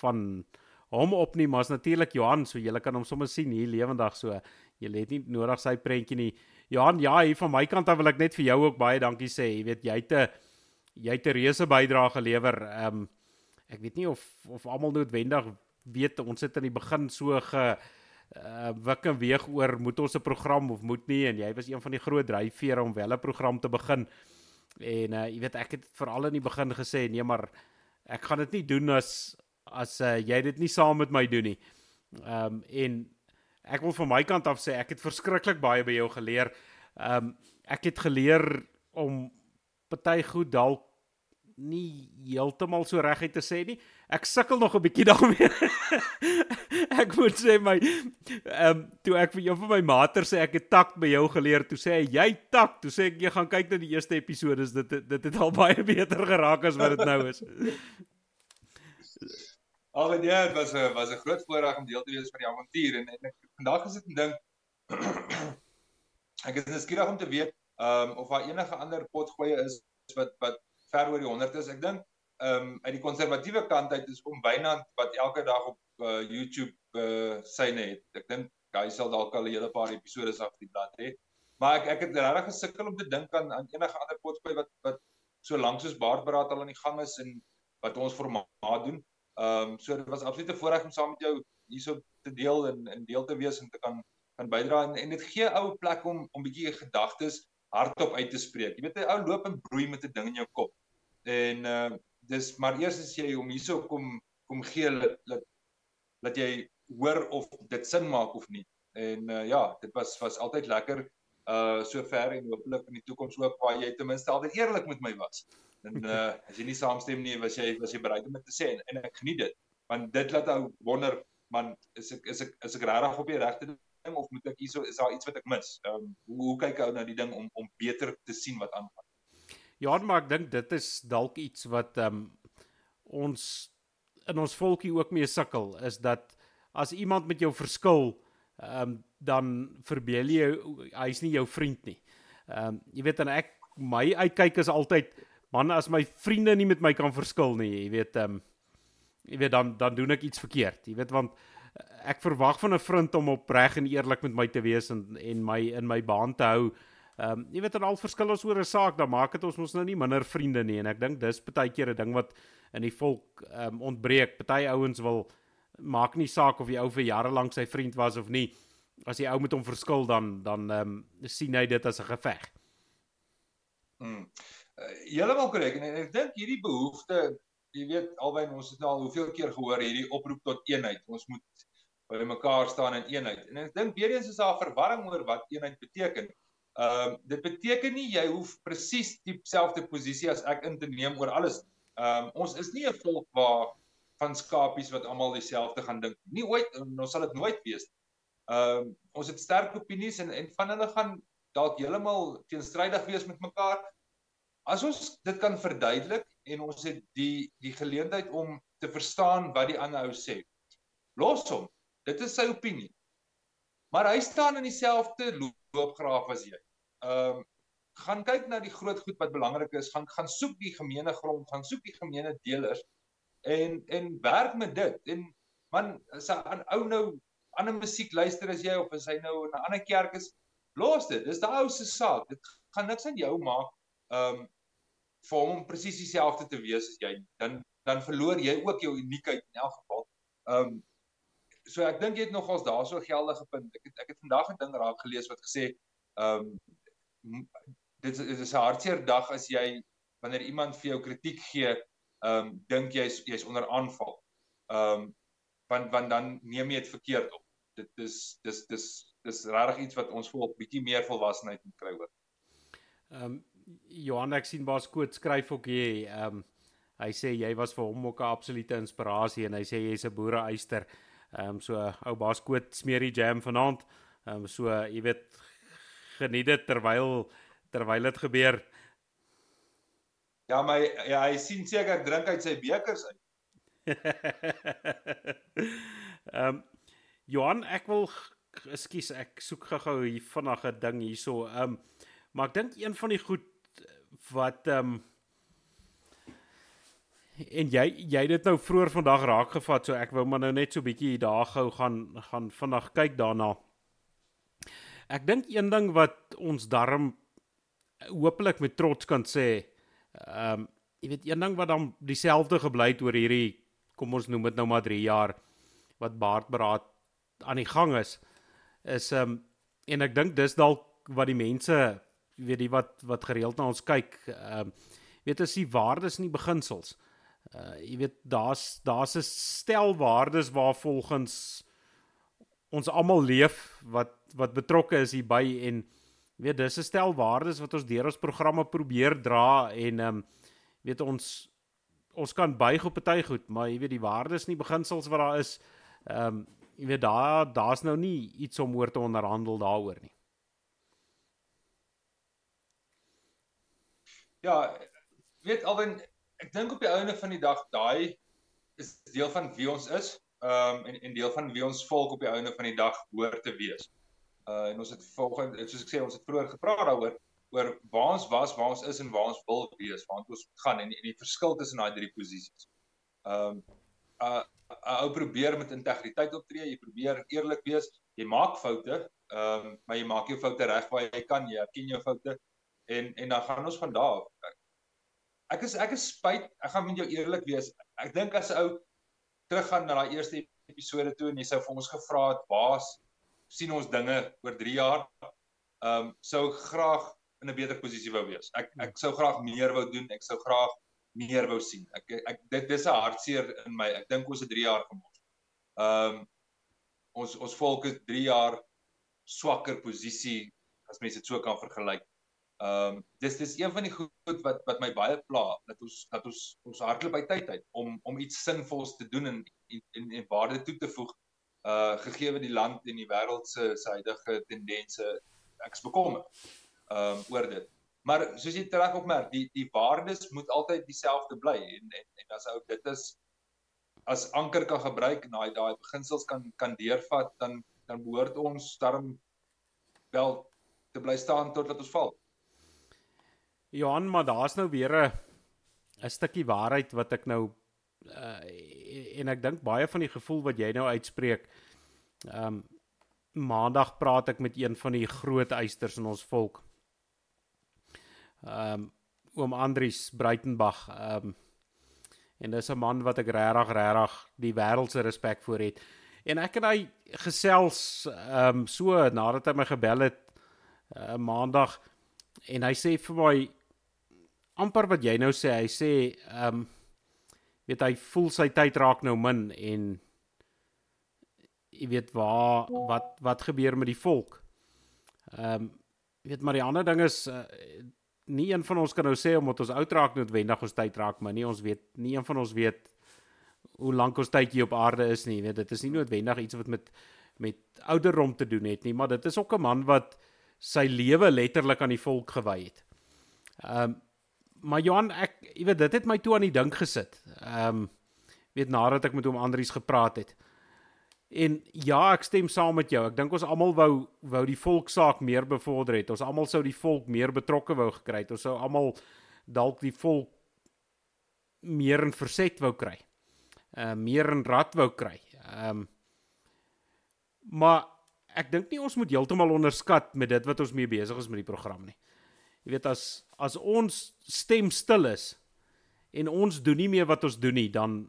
van hom op nie, maar is natuurlik Johan, so jy kan hom sommer sien hier lewendig so. Jy het nie nodig sy prentjie nie. Johan, ja, hier van my kant af wil ek net vir jou ook baie dankie sê. Jy weet jy het 'n jy het 'n reuse bydrae gelewer. Ehm um, ek weet nie of of almal noodwendig weet ons het in die begin so ge uh wik en weeg oor moet ons 'n program of moet nie en jy was een van die groot dryfvere om wel 'n program te begin. En uh jy weet ek het veral in die begin gesê nee maar ek gaan dit nie doen as as uh, jy dit nie saam met my doen nie. Um en ek wil van my kant af sê ek het verskriklik baie by jou geleer. Um ek het geleer om party goed dalk nie heeltemal so reguit te sê nie. Ek sukkel nog 'n bietjie daarmee. ek moet sê my ehm um, toe ek vir jou van my mater sê ek het tak by jou geleer, toe sê hy jy tak, toe sê ek jy gaan kyk na die eerste episode, dit dit het al baie beter geraak as wat dit nou is. Al en ja, dit was 'n was 'n groot voorreg om deel te wees van die avontuur en, en ek vandag gesit en dink ek is nuuskierig om te weet ehm um, of daar enige ander potgoeie is wat wat ver oor die 100 is. Ek dink ehm um, uit die konservatiewe kant uit is om Wynand wat elke dag op uh, YouTube uh, syne het. Ek dink hy sal dalk al 'n hele paar episode af die blad hê. Maar ek ek het regtig gesukkel om te dink aan aan enige ander potgooi wat wat so lank soos Baardberaad al aan die gang is en wat ons formaat doen. Ehm um, so dit was absoluut 'n voorreg om saam met jou hierso te deel en in deel te wees en te kan kan bydra en, en dit gee ou plek om om bietjie gedagtes hardop uit te spreek. Jy weet 'n ou loop en broei met 'n ding in jou kop. En uh dis maar eers as jy hom hierso kom kom gee dat dat dat jy hoor of dit sin maak of nie. En uh ja, dit was was altyd lekker uh sover en hopelik in die toekoms ook waar jy ten minste altyd eerlik met my was. En uh as jy nie saamstem nie, was jy was jy bereid om dit te sê en, en ek geniet dit. Want dit laat ou wonder man is ek is ek is ek regtig op die regte ding of moet ek hierso is daar iets wat ek mis? Ehm um, hoe, hoe kyk ou na die ding om om beter te sien wat aangaan? Ja, maar ek dink dit is dalk iets wat ehm um, ons in ons volkie ook mee sukkel is dat as iemand met jou verskil ehm um, dan verbeel jy hy's nie jou vriend nie. Ehm um, jy weet dan ek my uitkyk is altyd man as my vriende nie met my kan verskil nie, jy weet ehm um, jy weet dan dan doen ek iets verkeerd. Jy weet want ek verwag van 'n vriend om opreg en eerlik met my te wees en en my in my baan te hou. Ehm um, jy weet dan al verskil ons oor 'n saak, dan maak dit ons mos nou nie minder vriende nie en ek dink dis baie keer 'n ding wat in die volk ehm um, ontbreek. Party ouens wil maak nie saak of die ou vir jare lank sy vriend was of nie. As die ou met hom verskil dan dan ehm um, sien hy dit as 'n geveg. Mm. Uh, Heeltemal korrek en ek dink hierdie behoefte jy weet albei ons het nou al hoeveel keer gehoor hierdie oproep tot eenheid. Ons moet by mekaar staan in eenheid. En ek dink weer eens is daar verwarring oor wat eenheid beteken. Ehm uh, dit beteken nie jy hoef presies dieselfde posisie as ek in te neem oor alles. Ehm um, ons is nie 'n volk waar van skapies wat almal dieselfde gaan dink. Nie ooit en ons sal dit nooit wees nie. Ehm um, ons het sterk opinies en en van hulle gaan dalk heeltemal teenstrydig wees met mekaar. As ons dit kan verduidelik en ons het die die geleentheid om te verstaan wat die ander ou sê. Los hom. Dit is sy opinie. Maar hy staan in dieselfde loopgraaf as jy. Ehm um, gaan kyk na die groot goed wat belangrik is, gaan gaan soek die gemeene grond, gaan soek die gemeene deelers en en werk met dit. En man, as 'n ou nou ander musiek luister as jy of as hy nou in 'n ander kerk is, los dit. Dis daai ou se saak. Dit gaan niks aan jou maak um vir hom presies dieselfde te wees as jy. Dan dan verloor jy ook jou uniekheid in elk geval. Um so ek dink jy het nogals daarso geldige punt. Ek het ek het vandag 'n ding raak gelees wat gesê um dit is, is 'n hartseer dag as jy wanneer iemand vir jou kritiek gee, um dink jy's jy's onder aanval. Um want want dan neem jy dit verkeerd op. Dit is dis dis dis regtig iets wat ons volk bietjie meer volwassenheid moet kry oor. Ehm um, Johan ek sien Baas Koot skryf ook hier ehm um, hy sê jy was vir hom ook 'n absolute inspirasie en hy sê jy's 'n boere eyster. Ehm um, so ou Baas Koot smeer die jam vanaand. Ehm um, so jy weet geniet dit terwyl terwyl dit gebeur. Ja, maar ja, hy sien seker drink uit sy bekers uit. Ehm um, Johan, ek wil ekskuus, ek soek gou-gou hier vinnig 'n ding hierso. Ehm um, maar ek dink een van die goed wat ehm um, en jy jy het dit nou vroeër vandag raak gevat, so ek wou maar nou net so bietjie daar gou gaan gaan vinnig kyk daarna. Ek dink een ding wat ons darm hopelik met trots kan sê, ehm um, jy weet een ding wat dan dieselfde gebly het oor hierdie kom ons noem dit nou maar 3 jaar wat baardberaad aan die gang is is ehm um, en ek dink dis dalk wat die mense weet die wat wat gereeld na ons kyk ehm um, weet as die waardes nie beginsels uh jy weet daar's daar's 'n stel waardes waar volgens ons almal leef wat wat betrokke is hierby en weet dis 'n stel waardes wat ons deur ons programme probeer dra en ehm um, weet ons ons kan buig op party goed, maar jy weet die waardes nie beginsels wat daar is. Ehm um, jy weet daar daar's nou nie iets om oor te onderhandel daaroor nie. Ja, weet alwen ek dink op die ouene van die dag daai is deel van wie ons is. Ehm um, en en deel van wie ons volk op die ouene van die dag hoort te wees. Uh en ons het volgens soos ek sê ons het vroeër gepraat daaroor oor waar ons was, waar ons is en waar ons wil wees, waar ons gaan en die, die verskil tussen daai drie posisies. Ehm um, uh, ou probeer met integriteit optree, jy probeer eerlik wees, jy maak foute, ehm um, maar jy maak jou foute reg waar jy kan, jy erken jou foute en en dan gaan ons van daar af. Is ek is spyt, ek gaan met jou eerlik wees. Ek dink as 'n ou teruggaan na daai eerste episode toe en jy sou vir ons gevra het, "Waar sien ons dinge oor 3 jaar?" Ehm um, sou graag in 'n beter posisie wou wees. Ek ek sou graag meer wou doen. Ek sou graag meer wou sien. Ek ek dit dis 'n hartseer in my. Ek dink ons het 3 jaar gemors. Ehm um, ons ons volk is 3 jaar swakker posisie as mense dit so kan vergelyk. Ehm um, dis dis een van die goed wat wat my baie pla dat ons dat ons ons hardloop by tyd uit om om iets sinvols te doen en en en, en waarde toe te voeg uh gegee die land en die wêreld se se huidige tendense ek is bekommerd ehm um, oor dit. Maar soos jy reg opmerk, die die waardes moet altyd dieselfde bly en en, en as ou dit is as anker kan gebruik en daai daai beginsels kan kan deurvat dan dan behoort ons darm wel te bly staan totdat ons val. Johan, maar daar's nou weer 'n 'n stukkie waarheid wat ek nou uh, en ek dink baie van die gevoel wat jy nou uitspreek. Ehm um, maandag praat ek met een van die groot eisters in ons volk ehm um, oom Andries Breitenberg ehm um, en dis 'n man wat ek regtig regtig die wêreld se respek vir het. En ek en hy gesels ehm um, so nadat hy my gebel het uh, maandag en hy sê vir my amper wat jy nou sê, hy sê ehm um, weet hy voel sy tyd raak nou min en jy weet waar wat wat gebeur met die volk. Ehm um, weet maar die ander ding is uh, nie een van ons kan nou sê omdat ons oud raak noodwendig ons tyd raak, maar nie ons weet nie een van ons weet hoe lank ons tydjie op aarde is nie. Jy weet dit is nie noodwendig iets wat met met ouderdom te doen het nie, maar dit is ook 'n man wat sy lewe letterlik aan die volk gewy het. Ehm um, maar Johan, ek jy weet dit het my toe aan die dink gesit. Ehm um, weet nadat ek met hom Andries gepraat het. En ja, ek stem saam met jou. Ek dink ons almal wou wou die volksaak meer bevorder het. Ons almal sou die volk meer betrokke wou gekry het. Ons sou almal dalk die volk meer in verset wou kry. Uh meer in rad wou kry. Ehm um, maar ek dink nie ons moet heeltemal onderskat met dit wat ons mee besig is met die program nie. Jy weet as as ons stem stil is en ons doen nie meer wat ons doen nie, dan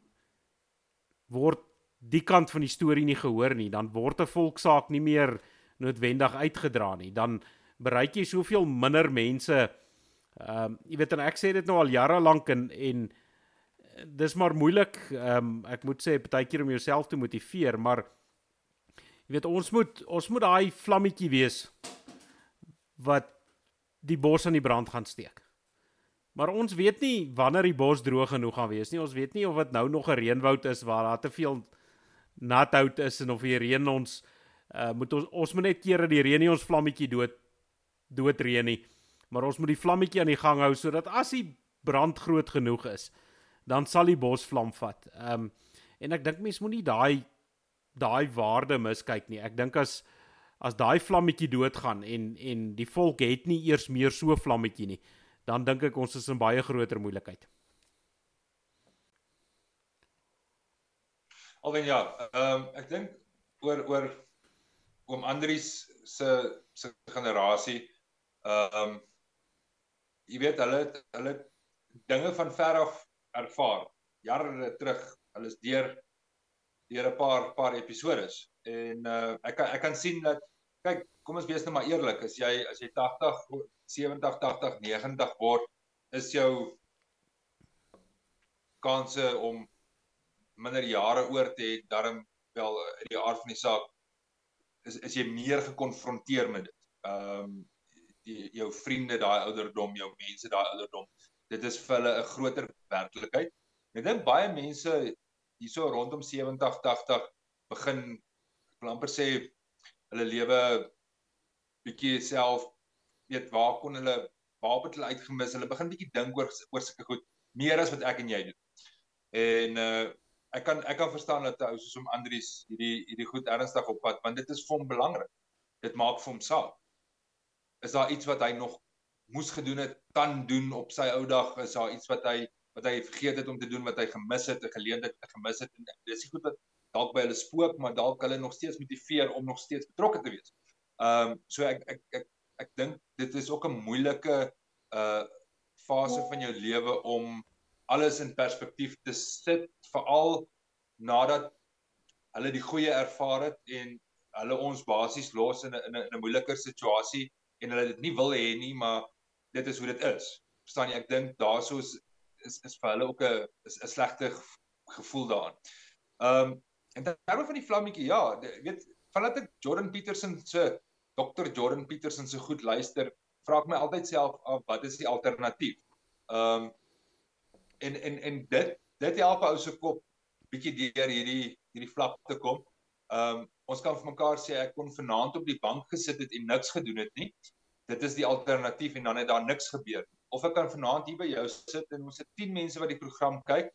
word die kant van die storie nie gehoor nie, dan word 'n volksaak nie meer noodwendig uitgedra nie. Dan bereik jy soveel minder mense. Ehm um, jy weet en ek sê dit nou al jare lank en en dis maar moeilik. Ehm um, ek moet sê partykeer om jouself te motiveer, maar jy weet ons moet ons moet daai vlammetjie wees wat die bos aan die brand gaan steek. Maar ons weet nie wanneer die bos droog genoeg gaan wees nie. Ons weet nie of dit nou nog 'n reënwoud is waar daar te veel nat hout is en of die reën ons uh, moet ons ons moet net keer dat die reën nie ons vlammetjie dood dood reën nie. Maar ons moet die vlammetjie aan die gang hou sodat as die brand groot genoeg is, dan sal die bos vlam vat. Ehm um, en ek dink mense moenie daai daai waarde miskyk nie. Ek dink as as daai vlammetjie doodgaan en en die volk het nie eers meer so vlammetjie nie, dan dink ek ons is in baie groter moeilikheid. Alwen ja, ehm um, ek dink oor oor oom Andries se se generasie ehm um, jy weet hulle hulle dinge van ver af ervaar jare terug. Hulle is deur deur 'n paar paar episodes en uh, ek ek kan sien dat kyk, kom ons wees nou maar eerlik, as jy as jy 80, 70, 80, 90 word, is jou kanse om minder jare oor te hê darm wel in die aard van die saak is is jy meer gekonfronteer met dit. Ehm um, die jou vriende daai ouderdom, jou mense daai ouderdom. Dit is vir hulle 'n groter werklikheid. Ek dink baie mense hierso rondom 70 80 begin ek wil amper sê hulle lewe bietjie self weet waar kon hulle waar het hulle uitgemis? Hulle begin bietjie dink oor oor sulke goed meer as wat ek en jy doen. En uh, ek kan ek kan verstaan dat ou soos om Andries hierdie hierdie goed ernstig opvat want dit is vir hom belangrik. Dit maak vir hom saak. Is daar iets wat hy nog moes gedoen het kan doen op sy ou dag? Is daar iets wat hy wat hy vergeet het om te doen wat hy gemis het, 'n geleentheid gemis het? En dis goed wat dalk by hulle spook, maar dalk hulle nog steeds motiveer om nog steeds betrokke te wees. Ehm um, so ek ek ek ek dink dit is ook 'n moeilike uh fase van jou lewe om alles in perspektief te sit, veral nadat hulle die goeie ervaar het en hulle ons basies los in 'n in 'n 'n moeiliker situasie en hulle dit nie wil hê nie, maar dit is hoe dit is. Verstaan jy? Ek dink daarsoos is is vir hulle ook 'n is 'n slegte gevoel daaraan. Ehm um, en terwyl van die vlammetjie, ja, weet vandat ek Jordan Peterson se Dr. Jordan Peterson se goed luister, vra ek my altyd self af wat is die alternatief? Ehm um, en en en dit dit help ou se kop bietjie deur hierdie hierdie vlak te kom. Ehm um, ons kan vir mekaar sê ek kon vanaand op die bank gesit het en niks gedoen het nie. Dit is die alternatief en dan het daar niks gebeur of ek kan vanaand hier by jou sit en ons het 10 mense wat die program kyk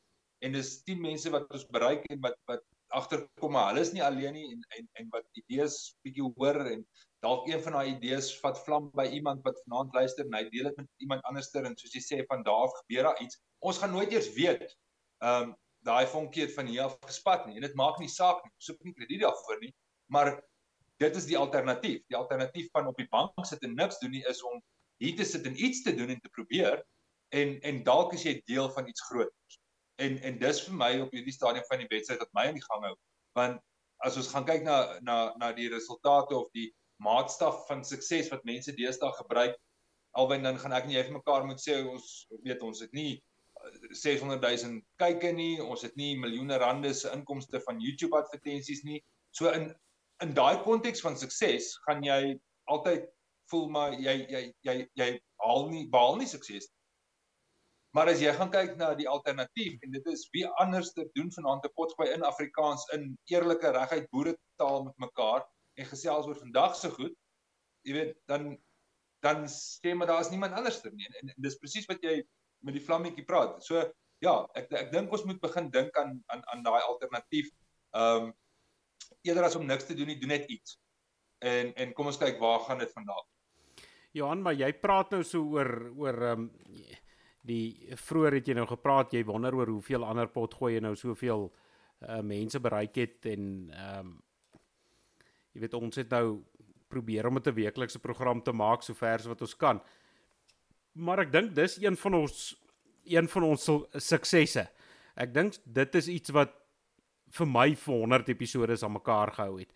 en dis 10 mense wat ons bereik en wat wat agterkom maar hulle is nie alleen nie en en en wat idees bietjie hoor en dalk een van daai idees vat vlam by iemand wat vanaand luister en hy deel dit met iemand anderster en soos jy sê van daar gebeur daar iets. Ons gaan nooit eers weet ehm um, daai vonkie het van hier af gespat nie en dit maak nie saak nie. Soek nie krediet daarvoor nie maar dit is die alternatief. Die alternatief van op die bank sit en niks doen nie is om hier te sit en iets te doen en te probeer en en dalk is jy deel van iets groters. En en dis vir my op hierdie stadium van die wedstryd wat my aan die gang hou. Want as ons gaan kyk na na na die resultate of die maatstaf van sukses wat mense deesdae gebruik, alwen dan gaan ek en jy vir mekaar moet sê ons weet ons het nie 600 000 kykke nie, ons het nie miljoene rande se inkomste van YouTube advertensies nie. So in in daai konteks van sukses gaan jy altyd voel maar jy jy jy jy haal nie behaal nie sukses. Maar as jy gaan kyk na die alternatief en dit is wie anders te doen vanaand te potgooi in Afrikaans in eerlike reguit boeretaal met mekaar en gesels oor vandag se goed, jy weet dan dan sê maar daar is niemand anders ter nie en, en dis presies wat jy met die vlammetjie praat. So ja, ek ek dink ons moet begin dink aan aan aan daai alternatief. Ehm um, eerder as om niks te doen nie, doen net iets. En en kom ons kyk waar gaan dit vandaan. Johan, maar jy praat nou so oor oor ehm um, die vroeër het jy nou gepraat, jy wonder oor hoeveel ander potgooi jy nou soveel uh mense bereik het en ehm um, jy weet ons het nou probeer om dit 'n weeklikse program te maak sover as wat ons kan. Maar ek dink dis een van ons een van ons suksesse. Ek dink dit is iets wat vir my vir 100 episode aan mekaar gehou het.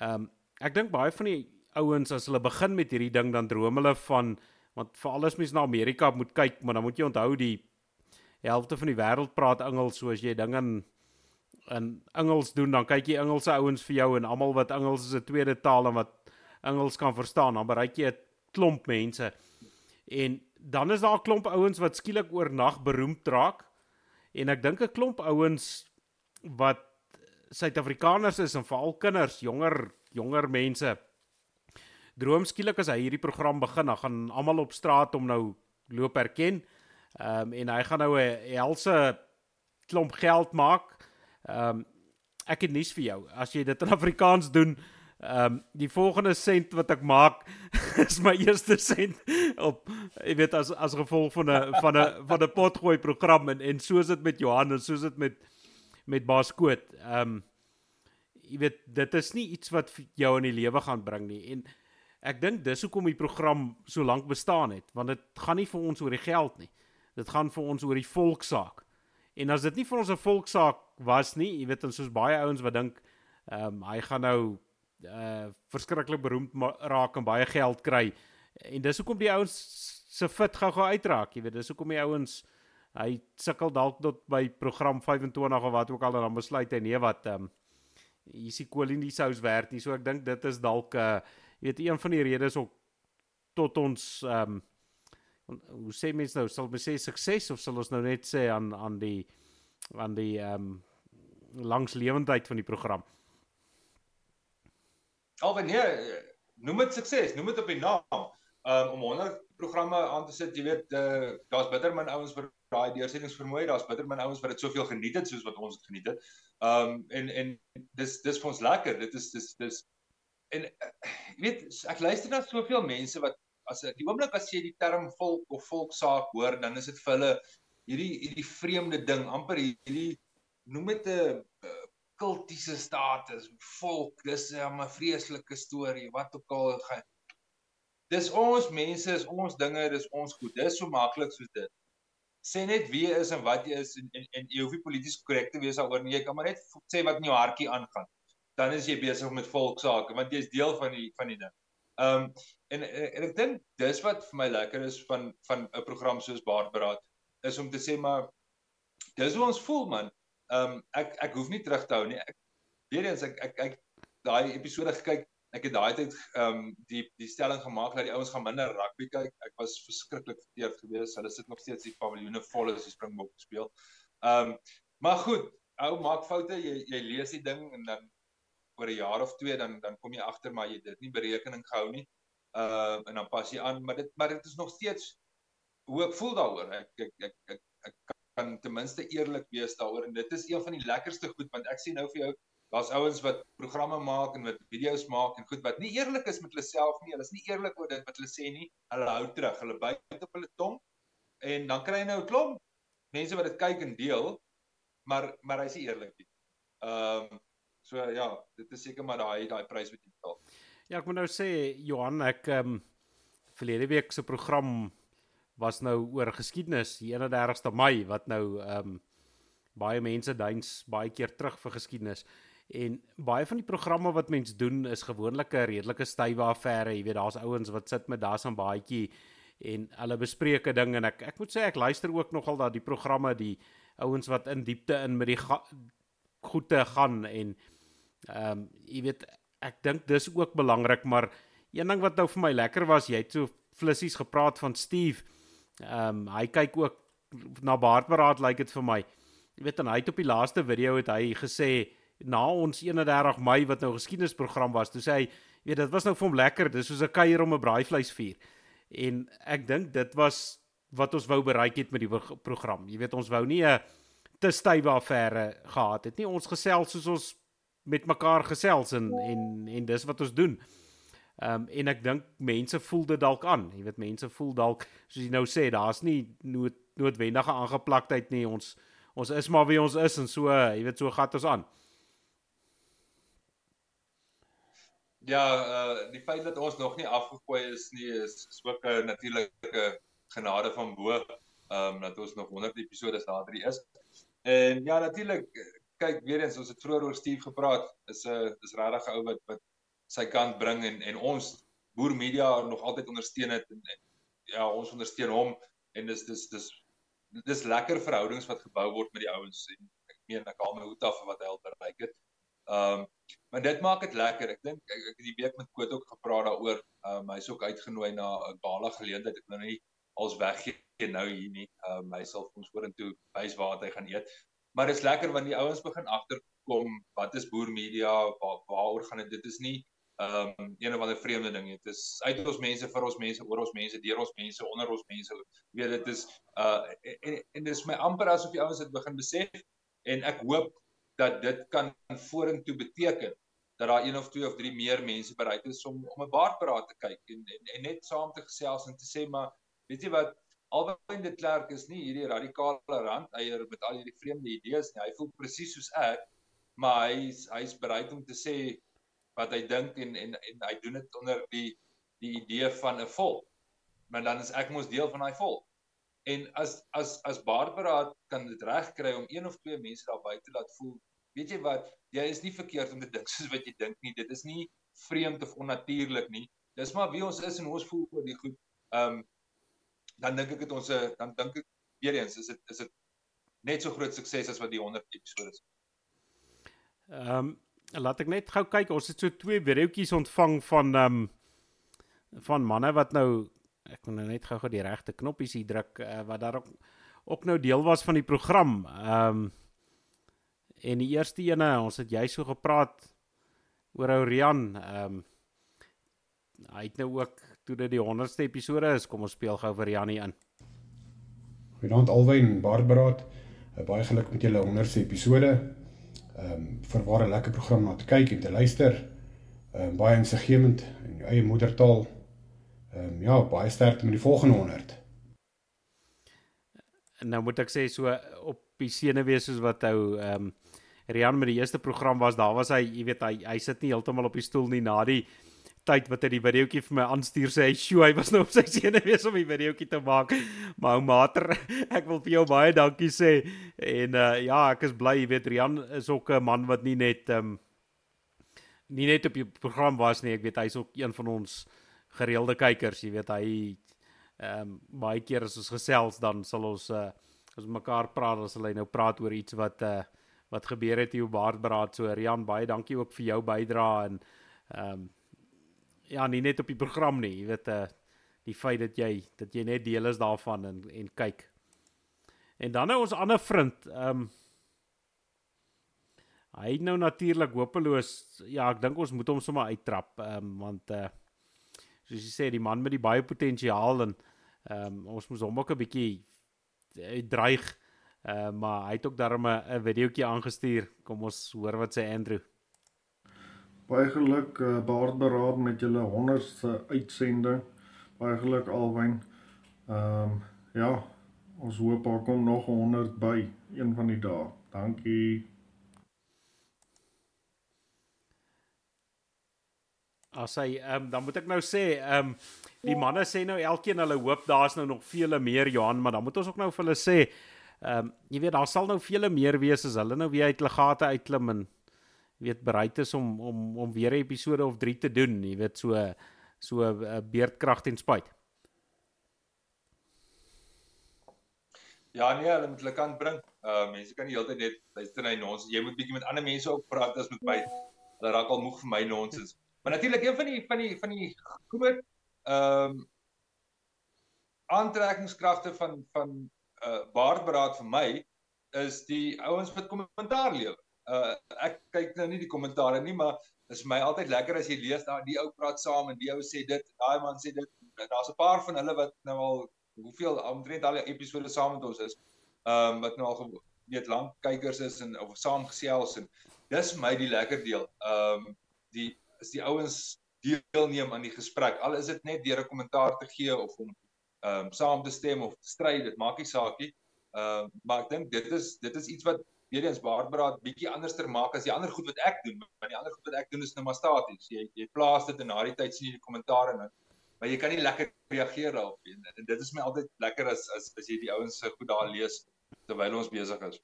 Ehm um, ek dink baie van die ouens as hulle begin met hierdie ding dan droom hulle van want vir alles mense na Amerika moet kyk, maar dan moet jy onthou die helfte van die wêreld praat Engels, so as jy ding in in Engels doen, dan kyk jy Engelse ouens vir jou en almal wat Engels is 'n tweede taal en wat Engels kan verstaan, dan bereik jy 'n klomp mense. En dan is daar 'n klomp ouens wat skielik oornag beroemd raak. En ek dink 'n klomp ouens wat Suid-Afrikaners is en veral kinders, jonger jonger mense droom skielik as hy hierdie program begin, dan gaan almal op straat om nou loop herken. Ehm um, en hy gaan nou 'n helse klomp geld maak. Ehm um, ek het nuus vir jou. As jy dit in Afrikaans doen, ehm um, die volgende sent wat ek maak is my eerste sent op jy weet as as gevolg van 'n van 'n van 'n potgooi program en en soos dit met Johan en soos dit met met Baas Koot. Ehm um, jy weet dit is nie iets wat jou in die lewe gaan bring nie en ek dink dis hoekom die program so lank bestaan het want dit gaan nie vir ons oor die geld nie. Dit gaan vir ons oor die volksaak. En as dit nie vir ons 'n volksaak was nie, jy weet ons soos baie ouens wat dink ehm um, hy gaan nou uh verskriklik beroemd raak en baie geld kry. En dis hoekom die ouens se fit gou-gou uitraak, jy weet, dis hoekom die ouens hy sukkel dalk tot by program 25 of wat ook al dan besluit hy nee wat ehm um, hier is die kool in die sous werd nie. So ek dink dit is dalk 'n uh, jy weet een van die redes ook tot ons ehm um, hoe sê mense nou sal ons sê sukses of sal ons nou net sê aan aan die aan die ehm um, langslewendheid van die program. Alwen nee, noem dit sukses, noem dit op die naam. Um om 100 programme aan te sit, jy weet, uh, daar's bitter min ouens vir daai deursettingsvermoë, daar's bitter min ouens wat dit soveel geniet het soos wat ons dit geniet het. Um en en dis dis vir ons lekker. Dit is dis dis en jy weet, ek luister na soveel mense wat as die oomblik as jy die term volk of volksaak hoor, dan is dit vir hulle hierdie hierdie vreemde ding, amper hierdie noem dit 'n kultiese status, volk, dis 'n vreeslike storie, wat ook al gaan. Dis ons mense, is ons dinge, dis ons goed. Dis so maklik soos dit. Sê net wie is en wat jy is en en, en jy hoef nie polities korrek te wees daaroor nie. Jy kan maar net sê wat in jou hartjie aangaan. Dan is jy besig met volksake want jy is deel van die van die ding. Ehm um, en, en en ek dink dis wat vir my lekker is van van 'n program soos Baardberaad is om te sê maar dis hoe ons voel man. Ehm um, ek ek hoef nie terug te hou nie. Ek weer eens ek ek ek daai episode gekyk. Ek het daai tyd ehm um, die die stelling gemaak dat die ouens gaan minder rugby kyk. Ek was verskriklik verteerd geweest. Hulle sit nog steeds die paviljoene vol as die Springbok speel. Ehm um, maar goed, ou maak foute. Jy jy lees die ding en dan oor 'n jaar of twee dan dan kom jy agter maar jy dit nie berekening gehou nie. Ehm uh, en dan pas jy aan, maar dit maar dit is nog steeds hoe ek voel daaroor. Ek ek ek ek, ek, kan ten minste eerlik wees daaroor en dit is een van die lekkerste goed want ek sien nou vir jou daar's ouens wat programme maak en wat video's maak en goed wat nie eerlik is met hulle self nie. Hulle is nie eerlik oor dit wat hulle sê nie. Hulle hou terug. Hulle byt op hulle tong en dan kry jy nou 'n klomp mense wat dit kyk en deel, maar maar hy's nie eerlik nie. Ehm um, so ja, dit is seker maar daai daai prys wat jy betaal. Ja, ek moet nou sê Johan, ek ehm um, verlede week se program was nou oor geskiedenis die 31ste Mei wat nou ehm um, baie mense duins baie keer terug vir geskiedenis en baie van die programme wat mense doen is gewoonlik 'n redelike stywe affære jy weet daar's ouens wat sit met daar's 'n baadjie en hulle bespreek 'n ding en ek ek moet sê ek luister ook nogal dat die programme die ouens wat in diepte in met die ga, goeie gaan en ehm um, jy weet ek dink dis ook belangrik, maar een ding wat nou vir my lekker was, jy het so flissies gepraat van Steve. Ehm um, hy kyk ook na baardberaad lyk like dit vir my. Jy weet en hy het op die laaste video het hy gesê na ons 31 Mei wat nou geskiedenisprogram was, toe sê hy, jy weet dit was nou vir hom lekker, dis soos 'n kuier om 'n braaivleisvuur. En ek dink dit was wat ons wou bereik het met die program. Jy weet ons wou nie 'n te stywe affære gehad het nie. Ons gesels soos ons met mekaar gesels en en en dis wat ons doen. Ehm um, en ek dink mense voel dit dalk aan. Jy weet mense voel dalk soos jy nou sê, daar's nie nood, noodwendige aangeplaktheid nie. Ons ons is maar wie ons is en so, jy weet so gat ons aan. Ja, uh die feit dat ons nog nie afgekooi is nie is, is ook 'n natuurlike genade van bo. Ehm um, dat ons nog 100 episode later is. En ja, natuurlik kyk weer eens ons het vroeër oor Steve gepraat. Is 'n is regtig 'n ou wat wat sy kant bring en en ons boer media nog altyd ondersteun het en, en ja, ons ondersteun hom en dis dis dis dis lekker verhoudings wat gebou word met die ouens en ek meen ek haal my hoed af vir wat hy al bereik het. Ehm um, maar dit maak dit lekker. Ek dink ek, ek het die week met Koot ook gepraat daaroor. Ehm um, hy's ook uitgenooi na 'n gala geleentheid. Ek nou nie als weggee nou hier nie. Ehm um, hy sal ons vorentoe wys waar hy gaan eet. Maar dit is lekker wanneer die ouens begin agterkom wat is boer media, waar waaroor gaan dit? Dit is nie ehm um, een of ander vreemde ding. Dit is uit ons mense vir ons mense, oor ons mense, deur ons mense, onder ons mense. Jy weet dit is uh en en dit is my amper asof die ouens dit begin besef en ek hoop dat dit kan vorentoe beteken dat daar een of twee of drie meer mense bereid is om om 'n baardberaad te kyk en, en en net saam te gesels en te sê maar weet jy wat Alwyn de Klerk is nie hierdie radikale randeier met al hierdie vreemde idees nie. Hy voel presies soos ek, maar hy's hy's bereid om te sê wat hy dink en en en hy doen dit onder die die idee van 'n volk. Maar dan is ek mos deel van daai volk. En as as as Barbara kan dit regkry om een of twee mense daar buite laat voel, weet jy wat, jy is nie verkeerd om te dink soos wat jy dink nie. Dit is nie vreemd of onnatuurlik nie. Dis maar wie ons is en hoe ons voel oor die goed. Ehm um, dan dink ek dit ons dan dink ek weer eens is dit is dit net so groot sukses as wat die 100 episode is. Ehm um, laat ek net gou kyk. Ons het so twee videoetjies ontvang van ehm um, van manne wat nou ek moet nou net gou-gou die regte knoppies hier druk uh, wat daar ook, ook nou deel was van die program. Ehm um, en die eerste ene, ons het jy so gepraat oor ou Rian. Ehm um, hy het nou ook toe dit die 100ste episode is, kom ons speel gou vir Rian in. Goeienaand Alwyn, Barbara. Baie geluk met julle 100ste episode ehm um, vir ware lekker program na te kyk en te luister. Ehm um, baie insiggewend in jou eie moedertaal. Ehm um, ja, baie sterkte met die volgende 100. En nou moet ek sê so op die senuwees soos wat ou ehm um, Rian met die eerste program was, daar was hy, jy weet hy hy sit nie heeltemal op die stoel nie na die tyd wat hy die videoetjie vir my aanstuur sê hy sjoe hy was nou op sy sene wees om die videoetjie te maak. Maar ou mater ek wil vir jou baie dankie sê. En uh, ja ek is bly jy weet Rian is ook 'n man wat nie net um, nie net op die program was nie. Ek weet hy's ook een van ons gereelde kykers jy weet. Hy ehm um, baie keer as ons gesels dan sal ons uh, as ons mekaar praat as hulle nou praat oor iets wat uh, wat gebeur het hier op Baardberaad. So Rian baie dankie ook vir jou bydrae en ehm um, ja, nie net op die program nie, jy weet uh die feit dat jy dat jy net deel is daarvan en en kyk. En dan nou ons ander vriend, ehm um, hy nou natuurlik hopeloos, ja, ek dink ons moet hom sommer uittrap, ehm um, want uh soos jy sê, die man met die baie potensiaal en ehm um, ons moet hom ook 'n bietjie dreig. Uh, maar hy het ook daarmee 'n videoetjie aangestuur. Kom ons hoor wat sê Andrew. Baie geluk uh, baardberaad met julle 100ste uitsending. Baie geluk Alwyn. Ehm um, ja, ons hoop daar kom nog 100 by een van die dae. Dankie. As hy ehm um, dan moet ek nou sê, ehm um, die manne sê nou elkeen hulle hoop daar's nou nog vele meer Johan, maar dan moet ons ook nou vir hulle sê, ehm um, jy weet daar sal nou vele meer wees as hulle nou weer uit hulle gate uitklim en weet bereid is om om om weer 'n episode of 3 te doen, jy weet so so 'n uh, beerdkrag ten spyt. Ja nee, hulle moet hulle kan bring. Uh mense kan nie heeltyd net luister na ons. Jy moet bietjie met ander mense ook praat as met my. hulle raak al moeg vir my nonsens. Maar natuurlik een van die van die van die groot ehm um, aantrekkingskragte van van uh baardberaad vir my is die ouens wat kommentaar lewer. Uh ek kyk nou nie die kommentare nie, maar is vir my altyd lekker as jy lees daai die ou praat saam en die ou sê dit, daai man sê dit. Daar's 'n paar van hulle wat nou al hoeveel omtrent al die episode saam met ons is. Ehm um, wat nou al weet lank kykers is en of saam gesels en dis my die lekker deel. Ehm um, die is die ouens deelneem aan die gesprek. Al is dit net deur 'n kommentaar te gee of om ehm um, saam te stem of te stry, dit maak nie saak nie. Ehm uh, maar ek dink dit is dit is iets wat weer eens baardbraad bietjie anderster maak as die ander goed wat ek doen. Want die ander goed wat ek doen is nou maar staties. Jy jy plaas dit en na die tyd sien jy die kommentaar en maar jy kan nie lekker reageer daarop nie. En dit is my altyd lekker as as as jy die ouens se goed daar lees terwyl ons besig is.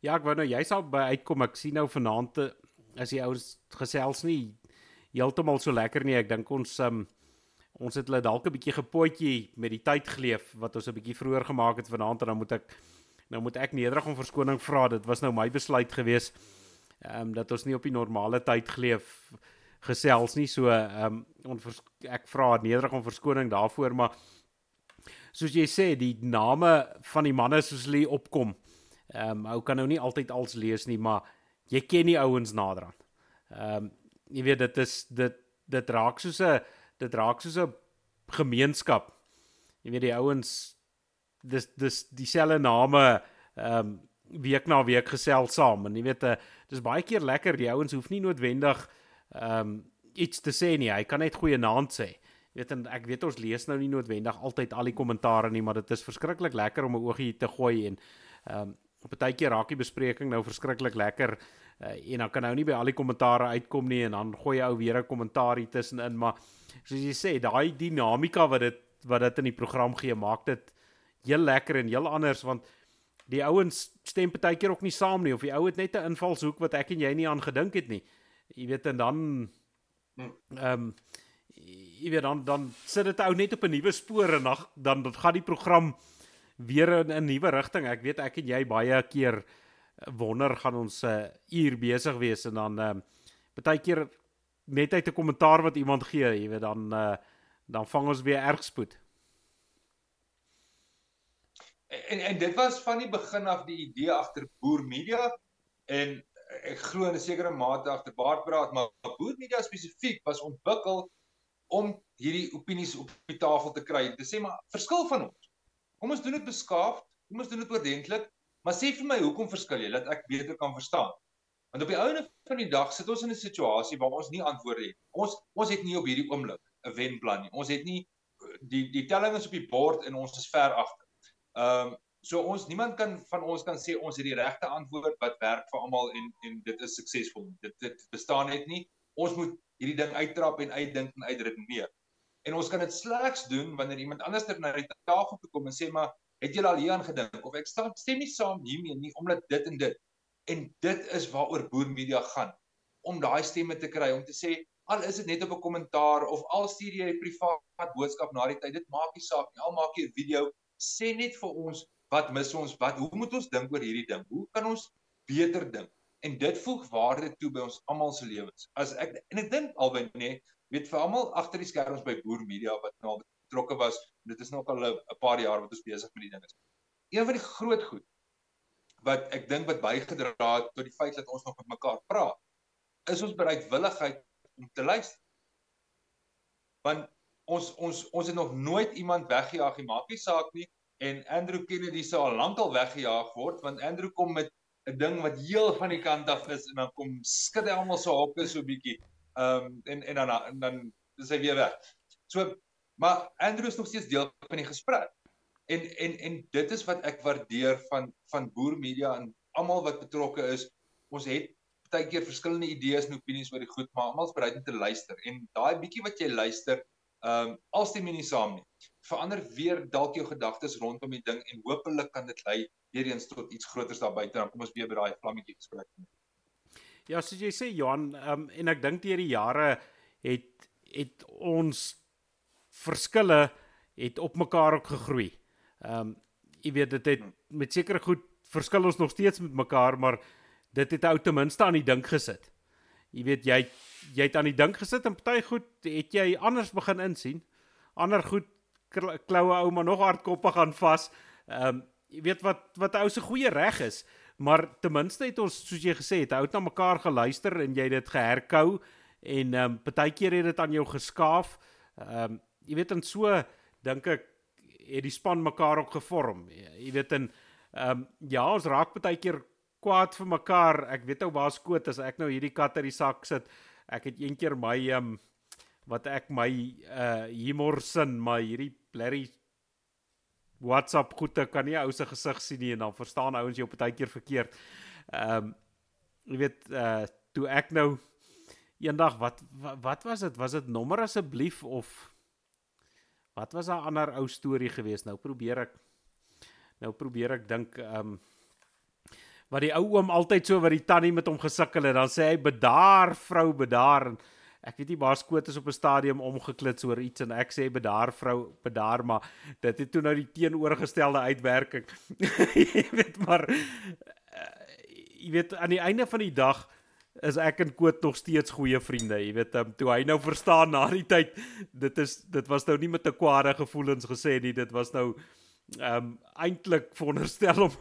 Ja, ek wou nou jy sal by uitkom. Ek sien nou vanaand eh, as die ouens gesels nie heeltemal so lekker nie. Ek dink ons um, ons het hulle dalk 'n bietjie gepootjie met die tyd geleef wat ons 'n bietjie vroeër gemaak het vanaand en dan moet ek nou moet ek nederig om verskoning vra. Dit was nou my besluit gewees ehm um, dat ons nie op die normale tyd geleef gesels nie. So ehm um, ek vra nederig om verskoning daarvoor, maar soos jy sê, die name van die manne soos hulle opkom. Ehm um, ou kan nou nie altyd als lees nie, maar jy ken die ouens naderhand. Ehm um, jy weet dit is dit dit raak soos 'n dit raak soos 'n gemeenskap. Jy weet die ouens dis dis dieselfde name ehm um, week na week gesels saam. En jy weet uh, dis baie keer lekker die ouens hoef nie noodwendig ehm um, iets te sê nie. Hy kan net goeie naam sê. Weet en ek weet ons lees nou nie noodwendig altyd al die kommentare nie, maar dit is verskriklik lekker om 'n oogie te gooi en ehm um, op 'n tydjie raak die bespreking nou verskriklik lekker uh, en dan kan nou nie by al die kommentare uitkom nie en dan gooi jy ou weer 'n kommentaar tussenin, maar soos jy sê, daai dinamika wat dit wat dit in die program gee, maak dit heel lekker en heel anders want die ouens stem partykeer ook nie saam nie of die ou het net 'n invalshoek wat ek en jy nie aan gedink het nie. Jy weet en dan hm. ehm um, jy weet dan dan sit dit ou net op 'n nuwe spoor en dan dan dit gaan die program weer in 'n nuwe rigting. Ek weet ek en jy baie keer wonder gaan ons 'n uh, uur besig wees en dan ehm uh, baie keer net uit 'n kommentaar wat iemand gee, jy weet dan uh, dan vang ons weer erg spoed. En en dit was van die begin af die idee agter Boer Media en ek glo in 'n sekere mate agter Baardpraat, maar Boer Media spesifiek was ontwikkel om hierdie opinies op die tafel te kry en te sê maar verskil van ons. Kom ons doen dit beskaafd, kom ons doen dit oordentlik, maar sê vir my hoekom verskil jy dat ek beter kan verstaan. Want op die ouene van die dag sit ons in 'n situasie waar ons nie antwoorde het. Ons ons het nie op hierdie oomblik 'n wenplan nie. Ons het nie die die telling is op die bord en ons is ver agter. Ehm um, so ons niemand kan van ons kan sê ons het die regte antwoord wat werk vir almal en en dit is suksesvol. Dit dit bestaan net nie. Ons moet hierdie ding uittrap en uitdink en uitredeneer. En ons kan dit slegs doen wanneer iemand anders ter na die tafel toe kom en sê maar het julle al hieraan gedink of ek staan stem nie saam hiermee nie omdat dit en dit. En dit is waaroor boer media gaan om daai stemme te kry om te sê al is dit net op 'n kommentaar of al stuur jy 'n privaat boodskap na die tyd dit maak nie saak nie al maak jy 'n video sê net vir ons wat mis ons wat hoe moet ons dink oor hierdie ding hoe kan ons beter dink en dit voeg waarde toe by ons almal se lewens. As ek en ek dink alwen nê, weet vir almal agter die skerms by Boer Media wat nou betrokke was, dit is nog al 'n paar jaar wat ons besig met die ding is. Een van die groot goed wat ek dink wat bygedra het tot die feit dat ons nog met mekaar praat, is ons bereidwilligheid om te luister. Want ons ons ons het nog nooit iemand weggejaag nie, maak nie saak nie en Andrew Kennedy sou al lankal weggejaag word want Andrew kom met 'n ding wat heel van die kant af is en dan kom skud hy almal so hokke so bietjie. Ehm um, en en dan en dan is hy weer weg. So maar Andrew is nog steeds deel van die gesprek. En en en dit is wat ek waardeer van van Boer Media en almal wat betrokke is. Ons het baie keer verskillende idees en opinies oor die goed, maar almal is bereid om te luister. En daai bietjie wat jy luister, ehm um, alstem nie saam nie. Verander weer dalk jou gedagtes rondom die ding en hopelik kan dit lei weer eens tot iets groters daar buite dan kom ons weer by daai vlammetjie gesprek. Ja, soos jy sê Johan, um, en ek dink deur die jare het het ons verskille het op mekaar ook gegroei. Ehm um, jy weet dit het met sekere goed verskil ons nog steeds met mekaar, maar dit het ou ten minste aan die dink gesit. jy weet jy jy het aan die dink gesit en party goed het jy anders begin insien. Ander goed kloue ou maar nog hardkoppe gaan vas. Ehm um, jy weet wat wat ou se goeie reg is, maar ten minste het ons soos jy gesê het, hou na mekaar geluister en jy dit geherkou en ehm um, partykeer het dit aan jou geskaaf. Ehm um, jy weet en so dink ek het die span mekaar ook gevorm. Jy weet en ehm um, ja, ons raak baie keer kwaad vir mekaar. Ek weet ou waar skoot as ek nou hierdie kat uit die sak sit. Ek het eendag my ehm um, wat ek my uh humor sin, maar hierdie blerry WhatsApp goeie kan nie ou se gesig sien nie en dan verstaan ouens jou baie keer verkeerd. Ehm um, jy weet uh toe ek nou eendag wat, wat wat was dit? Was dit nommer asseblief of Wat was 'n ander ou storie gewees? Nou probeer ek nou probeer ek dink ehm um, wat die ou oom altyd so wat die tannie met hom gesukkel het, dan sê hy bedaar vrou, bedaar. Ek weet nie waar skoot is op 'n stadium omgeklits oor iets en ek sê bedaar vrou, bedaar, maar dit het toe nou die teenoorgestelde uitwerking. jy weet maar uh, jy weet aan die einde van die dag is ek en Koot nog steeds goeie vriende. Jy weet, um, toe hy nou verstaan na die tyd, dit is dit was nou nie met 'n kwade gevoelens gesê nie, dit was nou ehm um, eintlik veronderstel om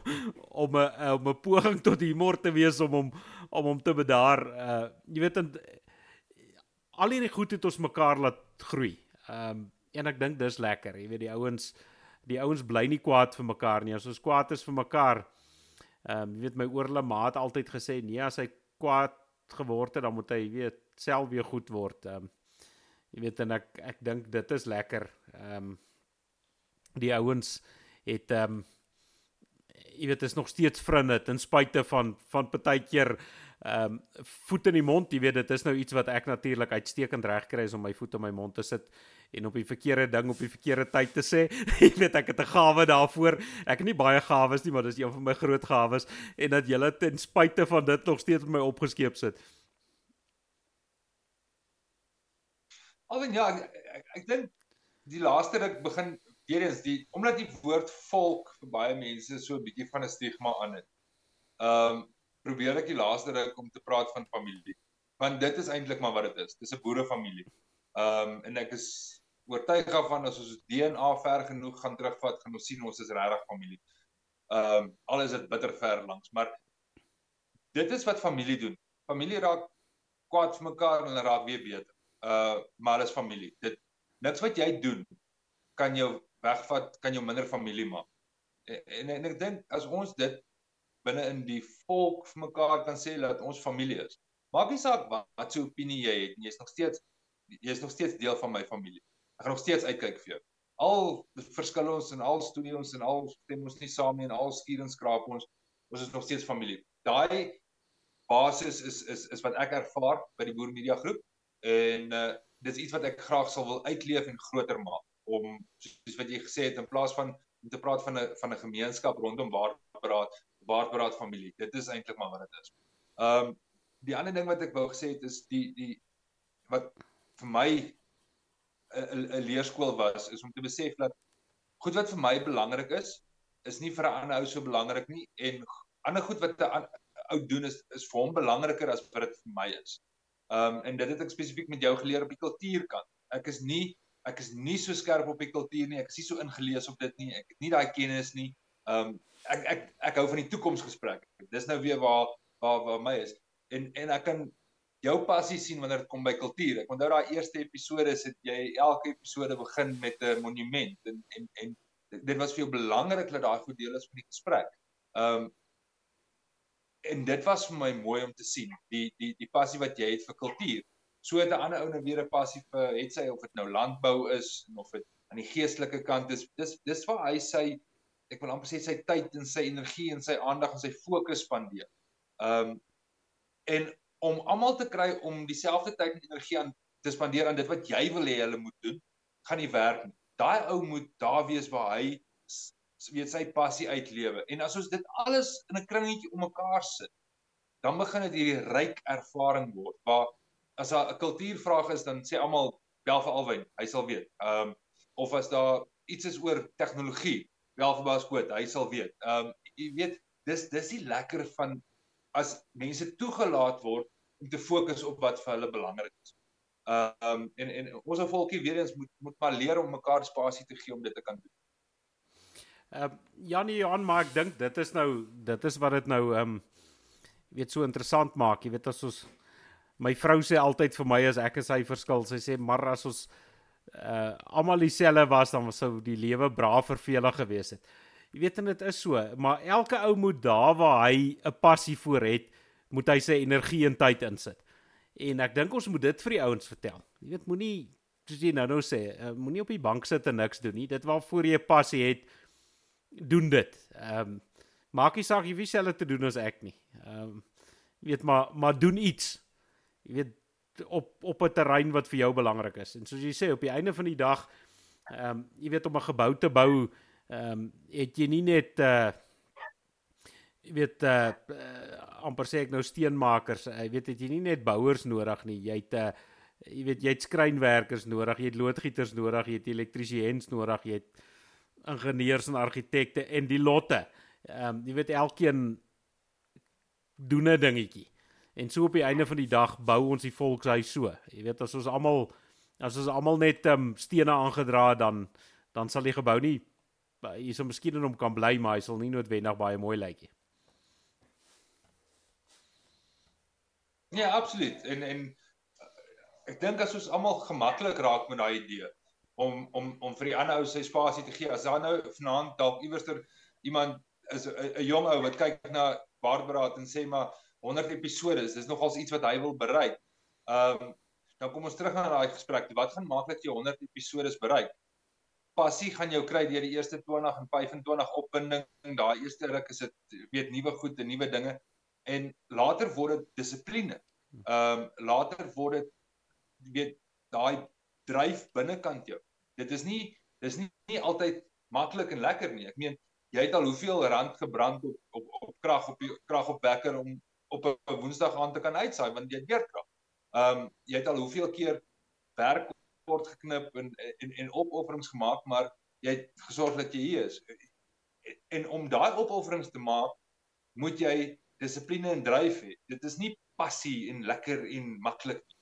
om 'n om 'n poging tot humor te wees om hom om hom te bedaar. Uh jy weet en al hierdie goed het ons mekaar laat groei. Ehm um, en ek dink dis lekker. Jy weet die ouens die ouens bly nie kwaad vir mekaar nie. As ons kwaad is vir mekaar. Ehm um, jy weet my oorle maat altyd gesê nee as hy kwaad geword het, dan moet hy weet self weer goed word. Ehm um, jy weet en ek ek dink dit is lekker. Ehm um, die ouens het ehm um, jy weet is nog steeds vriende ten spyte van van partykeer ehm um, voet in die mond, jy weet dit is nou iets wat ek natuurlik uitstekend reg kry is om my voet in my mond te sit en op die verkeerde ding op die verkeerde tyd te sê. jy weet ek het 'n gawe daarvoor. Ek het nie baie gawes nie, maar dis een van my groot gawes en dat julle ten spyte van dit nog steeds my opgeskeep sit. Alwen ja, ek ek, ek dink die laaste ruk begin weer eens die omdat die woord volk vir baie mense so 'n bietjie van 'n stigma aan het. Ehm um, probeer ek die laaste ruk om te praat van familie. Want dit is eintlik maar wat dit is. Dis 'n boerefamilie. Ehm um, en ek is oortuig daarvan as ons DNA ver genoeg gaan terugvat, gaan ons sien ons is regtig familie. Ehm um, al is dit bitter ver langs, maar dit is wat familie doen. Familie raak kwaad vir mekaar en hulle raak weer beter. Uh maar dit is familie. Dit niks wat jy doen kan jou wegvat, kan jou minder familie maak. En en, en ek dink as ons dit binne in die volk vir mekaar kan sê dat ons familie is. Maak nie saak wat, wat so opinie jy het, jy is nog steeds jy is nog steeds deel van my familie. Ek gaan nog steeds uitkyk vir jou. Al verskil ons en al studie ons en al stem ons nie saam nie en al skuur en skraap ons, ons is nog steeds familie. Daai basis is is is wat ek ervaar by die Boer Media Groep en uh dis iets wat ek graag sal wil uitleef en groter maak om soos wat jy gesê het in plaas van om te praat van 'n van 'n gemeenskap rondom waarbraad waarbraad familie. Dit is eintlik maar wat dit is. Um die ander ding wat ek wou gesê het is die die wat vir my 'n 'n leerskool was is om te besef dat goed wat vir my belangrik is, is nie vir 'n ander ou so belangrik nie en ander goed wat 'n ou doen is is vir hom belangriker as wat dit vir my is. Um en dit het ek spesifiek met jou geleer op die kultuurkant. Ek is nie ek is nie so skerp op die kultuur nie. Ek is nie so ingelees op dit nie. Ek het nie daai kennis nie. Um ek ek ek hou van die toekomsgesprek. Dis nou weer waar waar waar my is. En en ek kan jou passie sien wanneer dit kom by kultuur. Ek onthou daai eerste episode sit jy elke episode begin met 'n monument en en en dit was vir jou belangrik dat daai goed deel is van die gesprek. Um en dit was vir my mooi om te sien die die die passie wat jy het vir kultuur. So het 'n ander ou nou weer 'n passie vir het sy of dit nou landbou is of dit aan die geestelike kant is. Dis dis waar hy sy ek wil amper sê sy tyd en sy energie en sy aandag en sy fokus spandeer. Um en om almal te kry om dieselfde tyd en energie aan te spandeer aan dit wat jy wil hê hulle moet doen, gaan nie werk nie. Daai ou moet daar wees waar hy weet sy passie uitlewe. En as ons dit alles in 'n kringetjie om mekaar sit, dan begin dit hierdie ryk ervaring word waar as 'n kultuurvraag is dan sê almal bel vir Alwyn, hy sal weet. Ehm um, of as daar iets is oor tegnologie, bel vir Bas Koot, hy sal weet. Ehm um, jy weet dis dis die lekker van as mense toegelaat word om te fokus op wat vir hulle belangrik is. Ehm um, en en ons ou volkie weer eens moet moet maar leer om mekaar spasie te gee om dit te kan doen. Ehm uh, Janie Johan, maar ek dink dit is nou dit is wat dit nou ehm um, weet so interessant maak. Jy weet as ons my vrou sê altyd vir my as ek en sy verskil, sy sê maar as ons uh almal dieselfde was dan sou die lewe braaf vervelig gewees het. Jy weet en dit is so, maar elke ou moet daar waar hy 'n passie vir het, moet hy sy energie en tyd insit. En ek dink ons moet dit vir die ouens vertel. Jy weet moenie soos jy nou nou sê, uh, moenie op die bank sit en niks doen nie. Dit waarvoor jy 'n passie het, doen dit. Ehm um, maak nie saak jy wie selfe te doen as ek nie. Ehm um, weet maar maar doen iets. Jy weet op op 'n terrein wat vir jou belangrik is. En soos jy sê op die einde van die dag ehm um, jy weet om 'n gebou te bou, ehm um, het jy nie net uh jy weet uh, uh amper sê ek nou steenmakers, jy weet het jy nie net bouers nodig nie. Jy het uh jy weet jy het skrynwerkers nodig, jy het loodgieters nodig, jy het elektriesiëns nodig, jy het ingenieurs en argitekte en die lotte. Ehm um, jy weet elkeen doen 'n dingetjie. En so op die einde van die dag bou ons die volkshuis so. Jy weet as ons almal as ons almal net um, stene aangedra het dan dan sal die gebou nie hier sou miskien in hom kan bly maar hy sal nie noodwendig baie mooi lyk nie. Ja, absoluut. En en ek dink as ons almal gemaklik raak met daai idee om om om vir die ander ou sy spasie te gee. As daar nou vanaand dalk iewerster iemand is 'n jong ou wat kyk na Barbara en sê maar 100 episode. Dis nogals iets wat hy wil bereik. Ehm um, nou kom ons terug na daai gesprek. Wat gaan maak dat jy 100 episode bereik? Passie gaan jou kry deur die eerste 20 en 25 opwinding. Daai eerste ruk is dit weet nuwe goed en nuwe dinge en later word dit dissipline. Ehm um, later word dit weet daai dryf binnekant jou. Dit is nie dis nie, nie altyd maklik en lekker nie. Ek meen jy het al hoeveel rand gebrand op op op krag op die kragopwekker om op 'n Woensdag aand te kan uitsaai want jy het weerkrag. Ehm um, jy het al hoeveel keer werk kort geknip en en en opofferings gemaak, maar jy het gesorg dat jy hier is. En om daai opofferings te maak, moet jy dissipline en dryf hê. Dit is nie passie en lekker en maklik nie.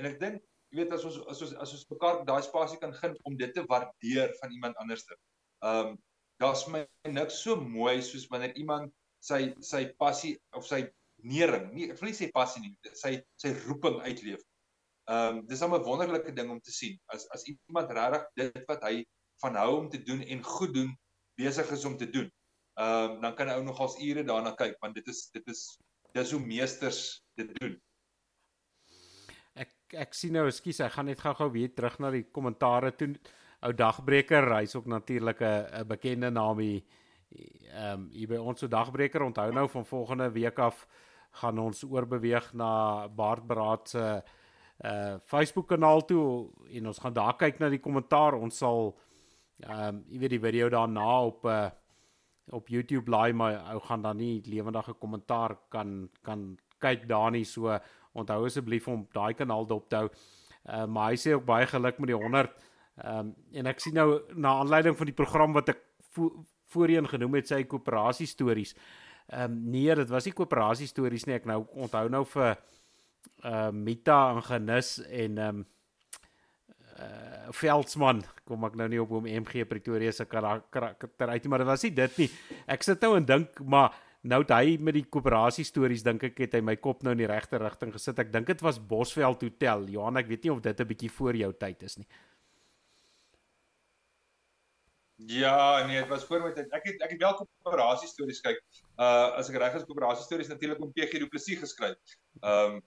En ek dink, jy weet as ons as ons as ons mekaar daai spasie kan gun om dit te waardeer van iemand anderste. Ehm um, daar's my niks so mooi soos wanneer iemand sy sy passie of sy nering. Nie ek wil nie sê passie nie, sy sy roeping uitleef. Ehm um, dis 'n wonderlike ding om te sien as as iemand regtig dit wat hy van hou om te doen en goed doen besig is om te doen. Ehm um, dan kan hy ou nogals ure daarna kyk want dit is dit is dis hoe meesters dit doen. Ek ek sien nou, ekskuus, ek gaan net gou-gou weer terug na die kommentare toe. Ou dagbreker, hy's ook natuurlik 'n 'n bekende naam hier. Ehm um, hier by ons so dagbreker onthou nou van volgende week af gaan ons oorbeweeg na Bart Beraad se uh Facebook kanaal toe en ons gaan daar kyk na die kommentaar. Ons sal ehm um, jy weet die video daarna op uh op YouTube laai maar ou gaan dan nie lewendige kommentaar kan kan kyk daar nie so onthou asseblief om daai kanaal dop te hou. Uh maar hy sê ook baie geluk met die 100. Ehm um, en ek sien nou na aanleiding van die program wat ek vo voorheen genoem het sy koöperasie stories. Ehm um, nee, dit was nie koöperasie stories nie. Ek nou onthou nou vir ehm uh, Mita en Genis en ehm um, uh Veldsmann kom ek nou nie op hom MG Pretoria se karakter uit nie, maar dit was nie dit nie. Ek sit nou en dink, maar nou het hy met die koöperasie stories dink ek het hy my kop nou in die regte rigting gesit. Ek dink dit was Bosveld Hotel. Johan, ek weet nie of dit 'n bietjie voor jou tyd is nie. Ja, nee, dit was voor my tyd. Ek het ek het wel koöperasie stories kyk. Uh as ek reg is, koöperasie stories natuurlik om PG Du Plessis geskryf. Um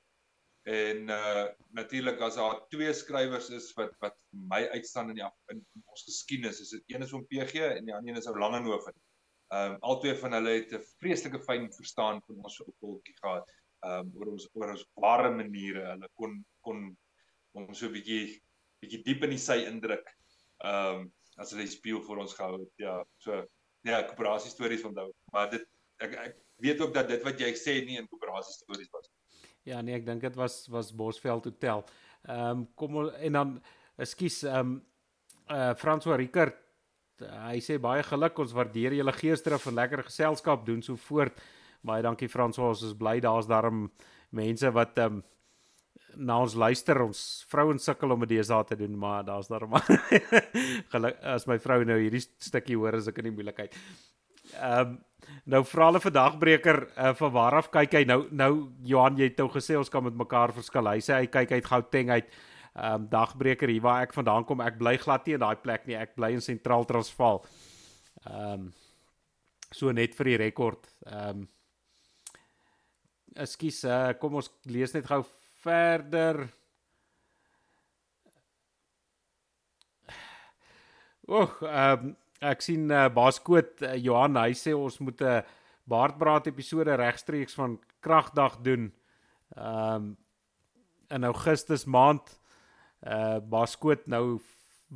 en uh natuurlik as daar twee skrywers is wat wat my uitstaan in die in, ons geskiedenis, is dit een is om PG en die ander een is ou Langehoven. Um albei van hulle het 'n vreeslike fyn verstaan van ons volkie gehad. Um oor ons oor ons ware maniere. Hulle kon kon ons so 'n bietjie bietjie diep in die sy indruk. Um as hulle die spieël vir ons gehou het. Ja, so ja, koöperasie stories onthou. Maar dit ek ek weet ook dat dit wat jy sê nie in koöperasie stories was. Ja, nee, ek dink dit was was Bosveld Hotel. Ehm um, kom en dan ekskuus ehm um, uh François Ricard hy sê baie geluk ons waardeer julle geesdrif en lekker geselskap doen so voort. Baie dankie François, ons is bly daar's daarom mense wat ehm um, na ons luister ons vrouens sukkel om dit deesdae te doen maar daar's daar maar geluk as my vrou nou hierdie stukkie hoor as ek in die moeilikheid. Ehm um, nou vra hulle vir dagbreker uh, van waar af kyk hy nou nou Johan jy het nou gesê ons kan met mekaar verskil. Hy sê hy kyk uit Gauteng uit ehm um, dagbreker hier waar ek vandaan kom. Ek bly glad nie in daai plek nie. Ek bly in Sentraal Transvaal. Ehm um, so net vir die rekord. Ehm um, Ekskuus, uh, kom ons lees net gou verder. Oek, ehm um, ek sien uh, Baas Koot uh, Johan hy sê ons moet 'n baardbraad episode regstreeks van Kragdag doen. Ehm um, in Augustus maand. Uh Baas Koot nou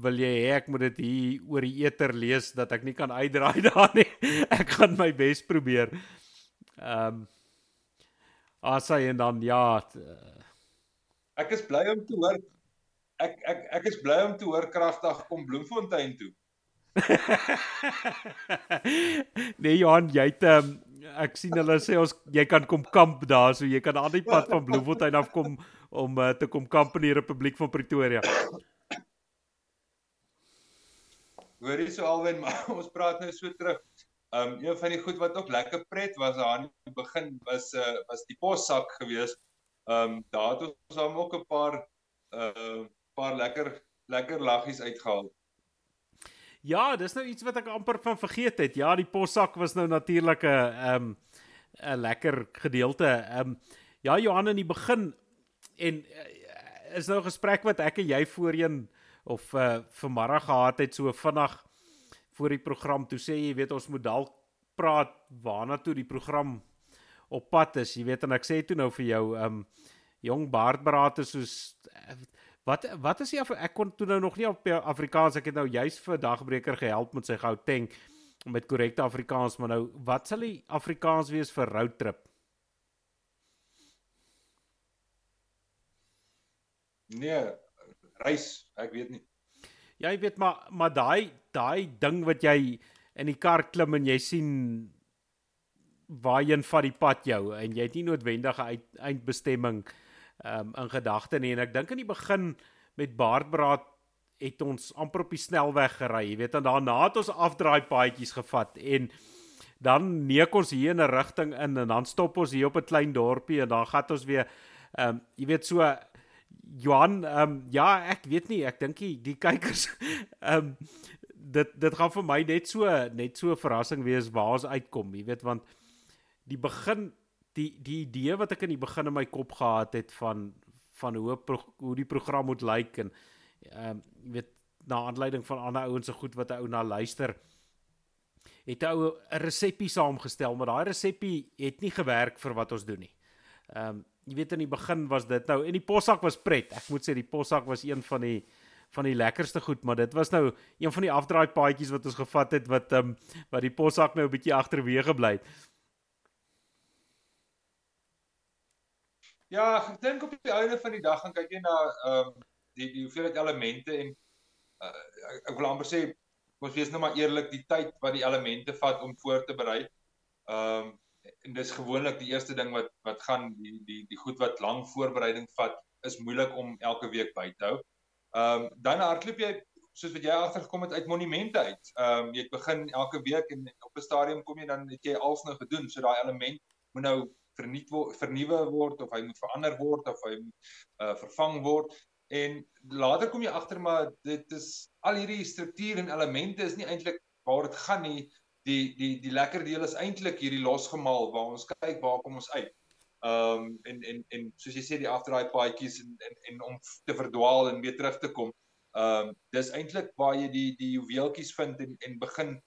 wil jy hê ek moet dit hier oor die eter lees dat ek nie kan uitdraai daar nie. ek gaan my bes probeer. Ehm um, Asai en dan ja. Ek is bly om te hoor ek ek ek is bly om te hoor kragtig kom Bloemfontein toe. nee Johan, jy het um, ek sien hulle sê ons jy kan kom kamp daar, so jy kan aan die pad van Bloemfontein af kom om uh, te kom kamp in die Republiek van Pretoria. Hoorie so alwen, maar ons praat nou so terug. Um een van die goed wat ook lekker pret was aan die begin was uh was die possak geweest. Um daar het ons hom ook 'n paar uh paar lekker lekker laggies uitgehaal. Ja, dis nou iets wat ek amper van vergeet het. Ja, die possak was nou natuurlik 'n um 'n lekker gedeelte. Um ja, Johan in die begin en uh, is nou 'n gesprek wat ek en jy voorheen of uh vanmiddag gehad het so vinnig voor die program toe sê jy weet ons moet dalk praat waarna toe die program op pad is jy weet en ek sê toe nou vir jou um jong baardberate soos Wat wat is die ek kon toe nou nog nie op Afrikaans ek het nou juis vir dagbreker gehelp met sy Gauteng met korrekte Afrikaans maar nou wat sal die Afrikaans wees vir roadtrip? Nee, reis, ek weet nie. Ja, jy weet maar maar daai daai ding wat jy in die kar klim en jy sien waarheen vat die pad jou? En jy het nie noodwendige eindbestemming uit, um, in gedagte nie. En ek dink in die begin met baardbraad het ons amper op die snelweg gery, jy weet en daarna het ons afdraai paadjies gevat. En dan neek ons hier in 'n rigting in en dan stop ons hier op 'n klein dorpie en dan gaan ons weer ehm um, jy weet so Johan ehm um, ja ek weet nie ek dink die, die kykers ehm um, dit dit gaan vir my net so net so 'n verrassing wees waar ons uitkom jy weet want die begin die die idee wat ek in die begin in my kop gehad het van van hoe hoe die program moet lyk en ehm um, jy weet na aanleiding van ander ouens se goed wat 'n ou na luister het 'n ou 'n resepie saamgestel maar daai resepie het nie gewerk vir wat ons doen nie. Ehm um, jy weet in die begin was dit nou en die possak was pret. Ek moet sê die possak was een van die van die lekkerste goed, maar dit was nou een van die afdraai paadjies wat ons gevat het wat ehm um, wat die possak nou 'n bietjie agterweë gebly het. Ja, ek dink op die einde van die dag gaan kyk jy na ehm um, die die hoeveelheid elemente en uh, ek, ek wil amper sê ons wees nou maar eerlik die tyd wat die elemente vat om voor te berei. Ehm um, en dis gewoonlik die eerste ding wat wat gaan die die die goed wat lang voorbereiding vat is moeilik om elke week by te hou. Ehm um, dan hardloop jy soos wat jy agtergekom het uit monumente uit. Ehm um, jy begin elke week en op 'n stadium kom jy dan het jy als nou gedoen. So daai element moet nou vernuut word vernuwe word of hy moet verander word of hy moet uh, vervang word en later kom jy agter maar dit is al hierdie struktuur en elemente is nie eintlik waar dit gaan nie die die die lekker deel is eintlik hierdie losgemaal waar ons kyk waar kom ons uit. Ehm um, en en en soos jy sê die afdraai paadjies en, en en om te verdwaal en weer terug te kom. Ehm um, dis eintlik waar jy die die juweeltjies vind en en begin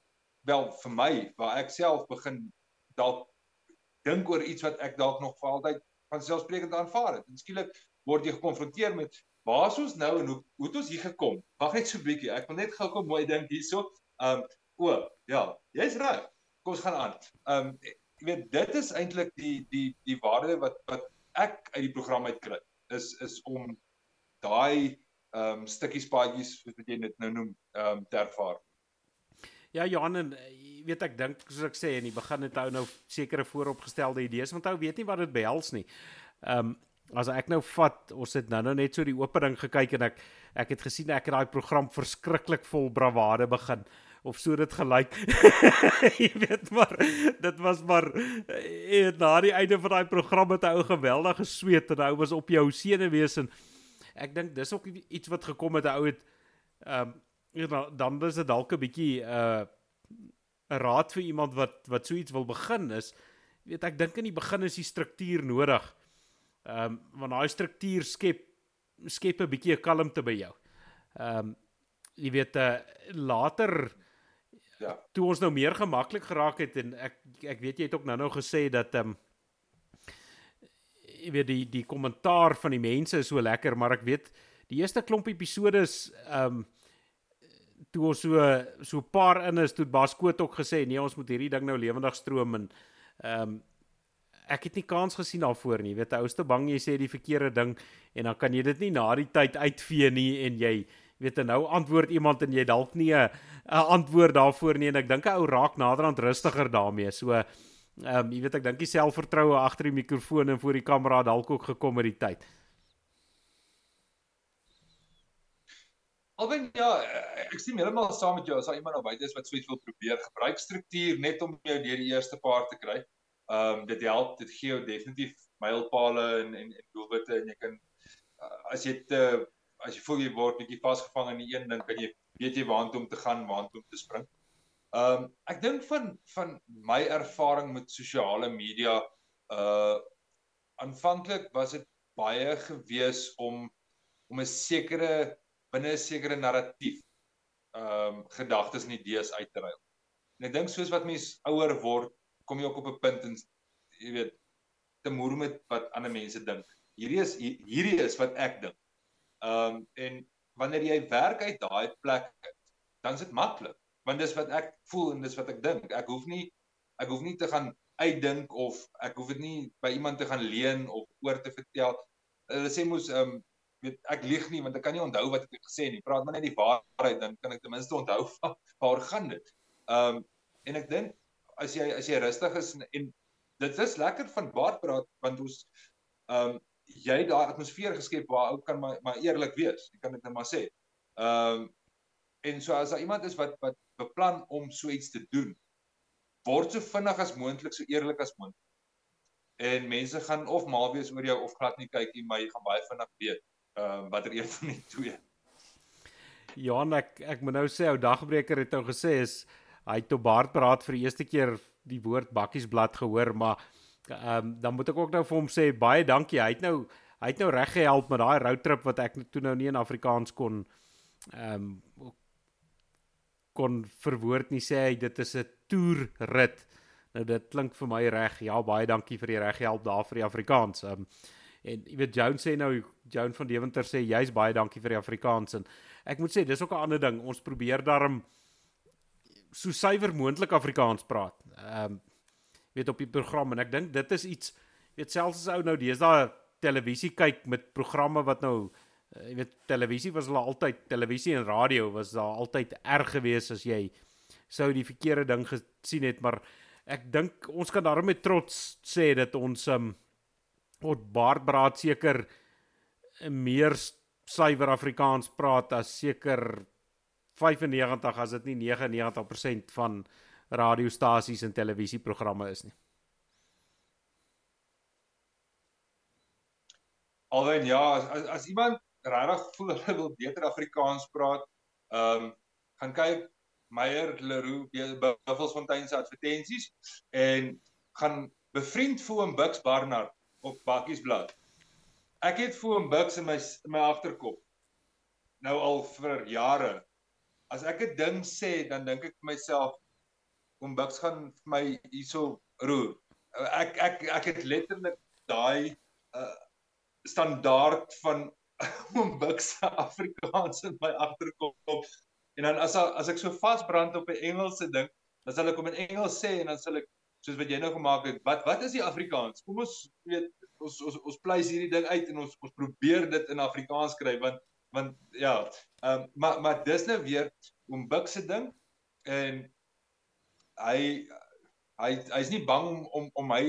wel vir my waar ek self begin dalk dink oor iets wat ek dalk nog vir altyd van selfsprekend aanvaar het. En skielik word jy gekonfronteer met waar is ons nou en hoe hoe het ons hier gekom? Wag net so 'n bietjie. Ek wil net gou kom mooi dink hierso. Um o, ja, jy's reg. Kom ons gaan aan. Um jy weet dit is eintlik die die die waarde wat wat ek uit die program uit kry is is om daai um stukkies paadjies wat jy net nou noem um te ervaar. Ja Johan en weet ek dink soos ek sê in die begin het hy nou sekere vooropgestelde idees want hy weet nie wat dit behels nie. Ehm um, as ek nou vat, ons het nou nou net so die opening gekyk en ek ek het gesien ek het daai program verskriklik vol bravade begin of so dit gelyk. jy weet maar dit was maar eh, na die einde van daai program het hy ou geweldig gesweet en hy was op jou senuwees en ek dink dis ook iets wat gekom het 'n ou het ehm um, dan is dit dalk 'n bietjie uh, 'n raad vir iemand wat wat so iets wil begin is weet ek dink in die begin is die struktuur nodig. Ehm um, want daai struktuur skep skep 'n bietjie 'n kalmte by jou. Ehm um, jy weet uh, later ja. Toe ons nou meer gemaklik geraak het en ek ek weet jy het ook nou-nou gesê dat ehm um, jy weet die die kommentaar van die mense is so lekker, maar ek weet die eerste klomp episode is ehm um, toe ons so so paar in is toe Bas Koot ook gesê nee, ons moet hierdie ding nou lewendig stroom en ehm um, ek het nie kans gesien daarvoor nie. Jy weet, ouste bang jy sê die verkeerde ding en dan kan jy dit nie na die tyd uitvee nie en jy weet nou antwoord iemand en jy dalk nie 'n antwoord daarvoor nie en ek dink 'n ou raak naderhand rustiger daarmee. So ehm um, jy weet ek dink die selfvertroue agter die mikrofoon en voor die kamera dalk ook gekom met die tyd. Alwen ja, ek sien heeltemal saam met jou as daar iemand nou buite is wat sweet wil probeer gebruik struktuur net om jou deur die eerste paar te kry. Ehm um, dit help, dit gee jou definitief mylpale en en, en doelwitte en jy kan uh, as jy te as jy voel jy word bietjie vasgevang in die een ding, kan jy weet jy waantoe om te gaan, waantoe om te spring. Ehm um, ek dink van van my ervaring met sosiale media uh aanvanklik was dit baie gewees om om 'n sekere binne 'n sekere narratief ehm um, gedagtes en idees uit te ruil. En ek dink soos wat mens ouer word, kom jy ook op 'n punt en jy weet te moer met wat ander mense dink. Hierdie is hierdie is wat ek dink. Ehm um, en wanneer jy werk uit daai plek, dan is dit maklik, want dis wat ek voel en dis wat ek dink. Ek hoef nie ek hoef nie te gaan uitdink of ek hoef dit nie by iemand te gaan leen of oor te vertel. Hulle sê mos ehm um, weet ek lieg nie want ek kan nie onthou wat ek het gesê nie. Praat maar net die waarheid dan kan ek ten minste onthou waar gaan dit. Ehm um, en ek dink as jy as jy rustig is en, en dit is lekker van baard praat want ons ehm um, jy daai atmosfeer geskep waar ou kan maar maar eerlik wees. Ek kan dit net maar sê. Ehm um, en so as daar iemand is wat wat beplan om so iets te doen word so vinnig as moontlik so eerlik as moontlik. En mense gaan of mal wees oor jou of glad nie kyk nie, maar jy gaan baie vinnig weet ehm uh, watter een van die twee. Johan ek ek moet nou sê ou dagbreker het nou gesê is hy het op Bart praat vir die eerste keer die woord bakkiesblad gehoor maar ehm um, dan moet ek ook nou vir hom sê baie dankie. Hy het nou hy het nou reg gehelp met daai roadtrip wat ek toe nou nie in Afrikaans kon ehm um, kon verwoord nie sê hy dit is 'n toerrit. Nou dit klink vir my reg. Ja baie dankie vir die reg help daar vir die Afrikaans. Ehm um, En jy weet Joan sê nou Joan van Deventer sê jy's baie dankie vir die Afrikaans en ek moet sê dis ook 'n ander ding. Ons probeer daarom so suiwer moontlik Afrikaans praat. Ehm um, weet op die program en ek dink dit is iets weet selfs as ou nou deesdae televisie kyk met programme wat nou eh, jy weet televisie was hulle altyd televisie en radio was daar altyd erg geweest as jy sou die verkeerde ding gesien het maar ek dink ons kan daarmee trots sê dat ons um, tot Baardbraad seker meer suiwer Afrikaans praat as seker 95 as dit nie 99% van radiostasies en televisieprogramme is nie. Alwen ja, as as iemand regtig voel hulle wil beter Afrikaans praat, ehm um, gaan kyk Meyer Leroux Buffelsfontein se advertensies en gaan bevriend voel in Bux Barnard op bakkiesblad. Ek het Foam Bucks in my in my agterkop. Nou al vir jare. As ek 'n ding sê, dan dink ek vir myself Foam Bucks gaan vir my hierso roer. Ek ek ek het letterlik daai uh standaard van Foam Bucks Afrikaans in my agterkop. En dan as as ek so vasbrand op 'n Engelse ding, dan sal ek hom in Engels sê en dan sal ek soos wat jy nou gemaak het. Wat wat is die Afrikaans? Kom ons weet ons ons ons pleis hierdie ding uit en ons ons probeer dit in Afrikaans skryf want want ja, ehm um, maar maar dis nou weer om Buk se ding en hy hy hy's nie bang om om, om my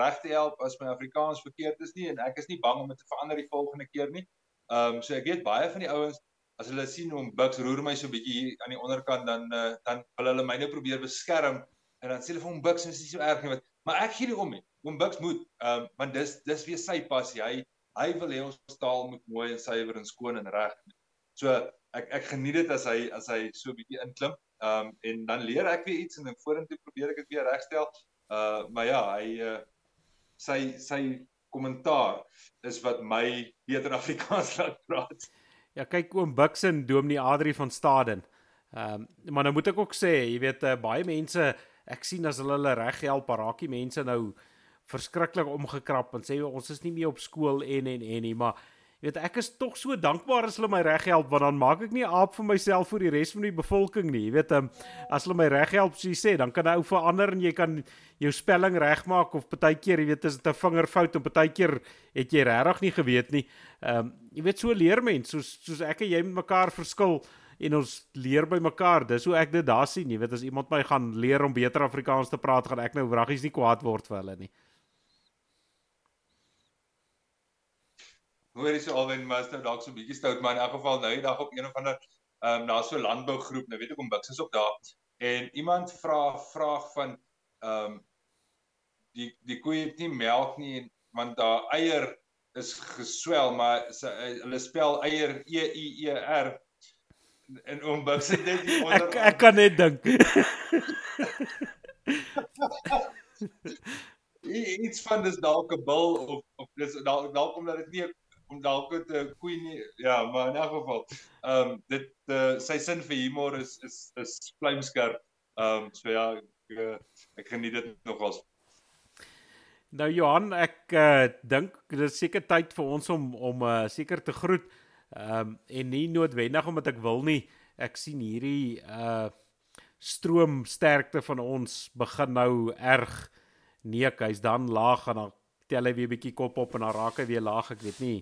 reg te help as my Afrikaans verkeerd is nie en ek is nie bang om dit te verander die volgende keer nie. Ehm um, so ek weet baie van die ouens as hulle sien hoe Bucks roer my so 'n bietjie hier aan die onderkant dan uh, dan wil hulle my nou probeer beskerm en dan sê hulle vir hom Bucks is nie so erg nie wat maar ek gee nie om nie. Oom Bucks moet ehm um, want dis dis weer sy passie. Hy hy wil hê ons taal moet mooi en suiwer en skoon en reg. So ek ek geniet dit as hy as hy so 'n bietjie inklim. Ehm um, en dan leer ek weer iets en dan vorentoe probeer ek dit weer regstel. Uh maar ja, hy uh sy sy kommentaar is wat my beter Afrikaans laat praat. Ja, kyk oom Bixen Dominee Adri van Staden. Ehm um, maar nou moet ek ook sê, jy weet uh, baie mense ek sien as hulle hulle reg help, raakie mense nou verskriklik omgekrap en sê ons is nie meer op skool en en en nie, maar Jy weet ek is tog so dankbaar as hulle my reg help want dan maak ek nie aap vir myself vir die res van die bevolking nie. Jy weet um, as hulle my reg help soos jy sê, dan kan ou verander en jy kan jou spelling regmaak of partykeer jy weet as dit 'n vingerfout en partykeer het jy regtig nie geweet nie. Ehm um, jy weet so leer mens soos soos ek en jy met mekaar verskil en ons leer by mekaar. Dis hoe ek dit daar sien. Jy weet as iemand my gaan leer om beter Afrikaans te praat, gaan ek nou wraggies nie kwaad word vir hulle nie. hoor jy so alwen maar is nou dalk so 'n bietjie stout maar in elk geval nou die dag op een of ander ehm um, na so 'n landbougroep nou weet ek om Bix is ook daar en iemand vra vraag van ehm um, die die koe het nie melk nie want daar eier is geswel maar hulle spel eier E I E R en om Bix het net hier onder ek, ek kan net dink iets van dis dalk 'n bil of of dis dalk dalk omdat dit nie om dalk 'n koei nie ja, maar in elk geval. Ehm um, dit uh, sy sin vir humor is is is vlamskerp. Ehm um, so ja, ek eh, ek geniet dit nogals. Nou Johan, ek uh, dink dit is seker tyd vir ons om om uh, seker te groet. Ehm um, en nie noodwendig omdat ek wil nie. Ek sien hierdie uh stroom sterkte van ons begin nou erg neek. Hy's dan laag en dan tel hy weer bietjie kop op en dan raak hy weer laag. Ek weet nie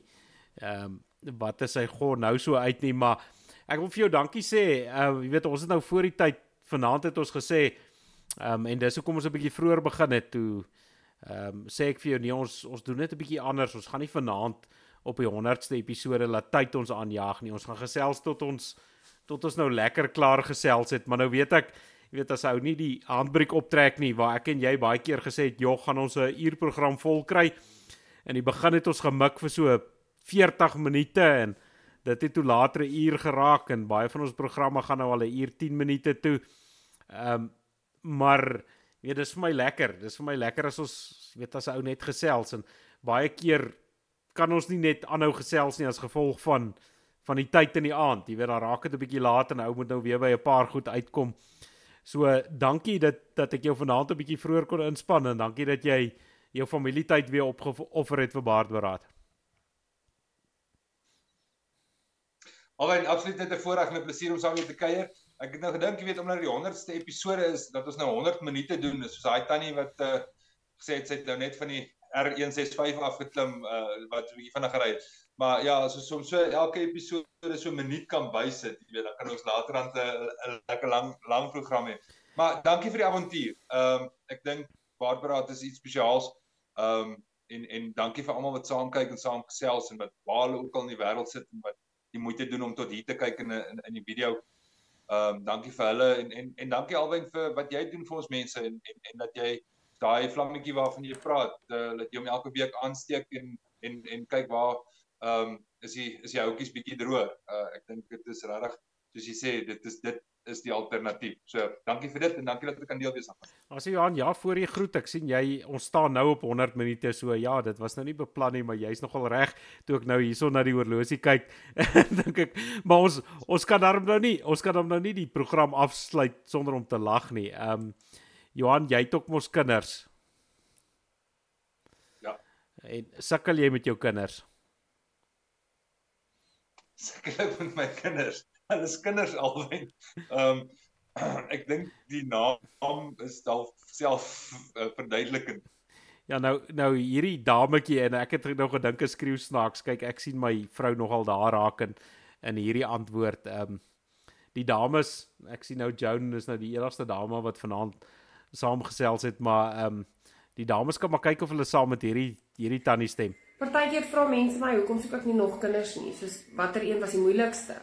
ehm um, wat is hy gou nou so uit nie, maar ek wil vir jou dankie sê. Ehm uh, jy weet ons het nou voor die tyd vanaand het ons gesê ehm um, en dis hoekom ons 'n bietjie vroeër begin het toe ehm um, sê ek vir jou nee ons ons doen net 'n bietjie anders. Ons gaan nie vanaand op die 100ste episode laat tyd ons aanjaag nie. Ons gaan gesels tot ons tot ons nou lekker klaar gesels het, maar nou weet ek jy weet as ou nie die handbreek optrek nie waar ek en jy baie keer gesê het, "Jog, gaan ons 'n uurprogram vol kry." In die begin het ons gemik vir so 40 minute en dit het toe later 'n uur geraak en baie van ons programme gaan nou al 'n uur 10 minute toe. Ehm um, maar weet dis vir my lekker. Dis vir my lekker as ons weet as 'n ou net gesels en baie keer kan ons nie net aanhou gesels nie as gevolg van van die tyd in die aand. Jy weet dan raak dit 'n bietjie laat en ou moet nou weer by 'n paar goed uitkom. So dankie dat dat ek jou vanaand 'n bietjie vroeër kon inspann en dankie dat jy jou familietyd weer opgeoffer het vir Baardberaad. Alhoewel absoluut net 'n voorreg en 'n plesier om saam met jou te kuier. Ek het nou gedink, jy weet, omdat die 100ste episode is, dat ons nou 100 minute doen, soos daai tannie wat uh gesê het sy het nou net van die R165 afgeklim uh wat 'n bietjie vinnig gery het. Maar ja, as ons soms so elke episode so 'n minuut kan bysit, jy weet, dan kan ons later dan 'n lekker lang lang program hê. Maar dankie vir die avontuur. Ehm um, ek dink Barbara het iets spesiaals. Ehm um, en en dankie vir almal wat saam kyk en saam gesels en wat waar hulle ook al in die wêreld sit en wat die moeite doen om tot hier te kyk in in in die video. Ehm um, dankie vir hulle en en en dankie alwen vir wat jy doen vir ons mense en en en dat jy daai vlammetjie waarvan jy praat, uh, dat jy hom elke week aansteek en en en kyk waar ehm um, is die is die houtjies bietjie droog. Uh, ek dink dit is regtig soos jy sê, dit is dit is die alternatief. So, dankie vir dit en dankie dat ek kan deel wees aan. Ons sê Johan, ja, voor jy groet, ek sien jy ons staan nou op 100 minute so. Ja, dit was nou nie beplan nie, maar jy's nogal reg toe ek nou hierson na die horlosie kyk. dink ek, maar ons ons kan daarom nou nie, ons kan hom nou nie die program afsluit sonder om te lag nie. Ehm um, Johan, jy het ook mos kinders. Ja. En sukkel jy met jou kinders? Sukkel ek met my kinders? hulle is kinders albei. Ehm um, ek dink die naam is dalk self uh, verduidelikend. Ja nou nou hierdie dametjie en ek het nog gedink ek skreeu snaaks. Kyk, ek sien my vrou nogal daar raak in in hierdie antwoord. Ehm um, die dames, ek sien nou Joan is nou die enigste dame wat vanaand saamgesels het, maar ehm um, die dames kan maar kyk of hulle saam met hierdie hierdie tannie stem. Partykeer vra mense my hoekom soek ek nie nog kinders nie, soos watter een was die moeilikste?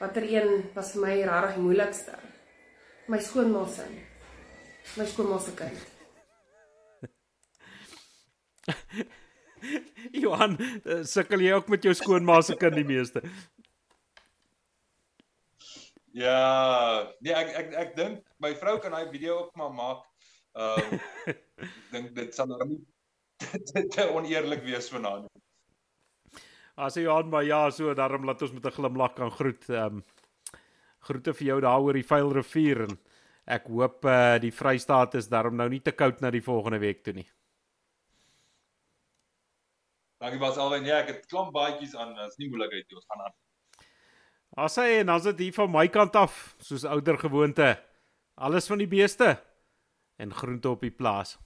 Watter een was vir my regtig die moeilikste? My skoonma se. My skoonma se kind. Johan, eh, sukkel jy ook met jou skoonma se kind die meeste? Ja, nee ek ek ek dink my vrou kan daai video ook maar maak. Ehm um, dink dit sal nou nie te oneerlik wees vanaand. As jy aan maar ja, so daarom laat ons met 'n glimlag kan groet. Ehm um, groete vir jou daar oor die Vuil rivier en ek hoop uh, die Vrystaat is daarom nou nie te koud na die volgende week toe nie. Dankie Bas Alwen. Ja, ek het klomp baadjies aan. Dit is nie moeilikheid nie. Ons gaan aan. As hy en as dit hier van my kant af, soos ouer gewoonte, alles van die beeste en groente op die plaas.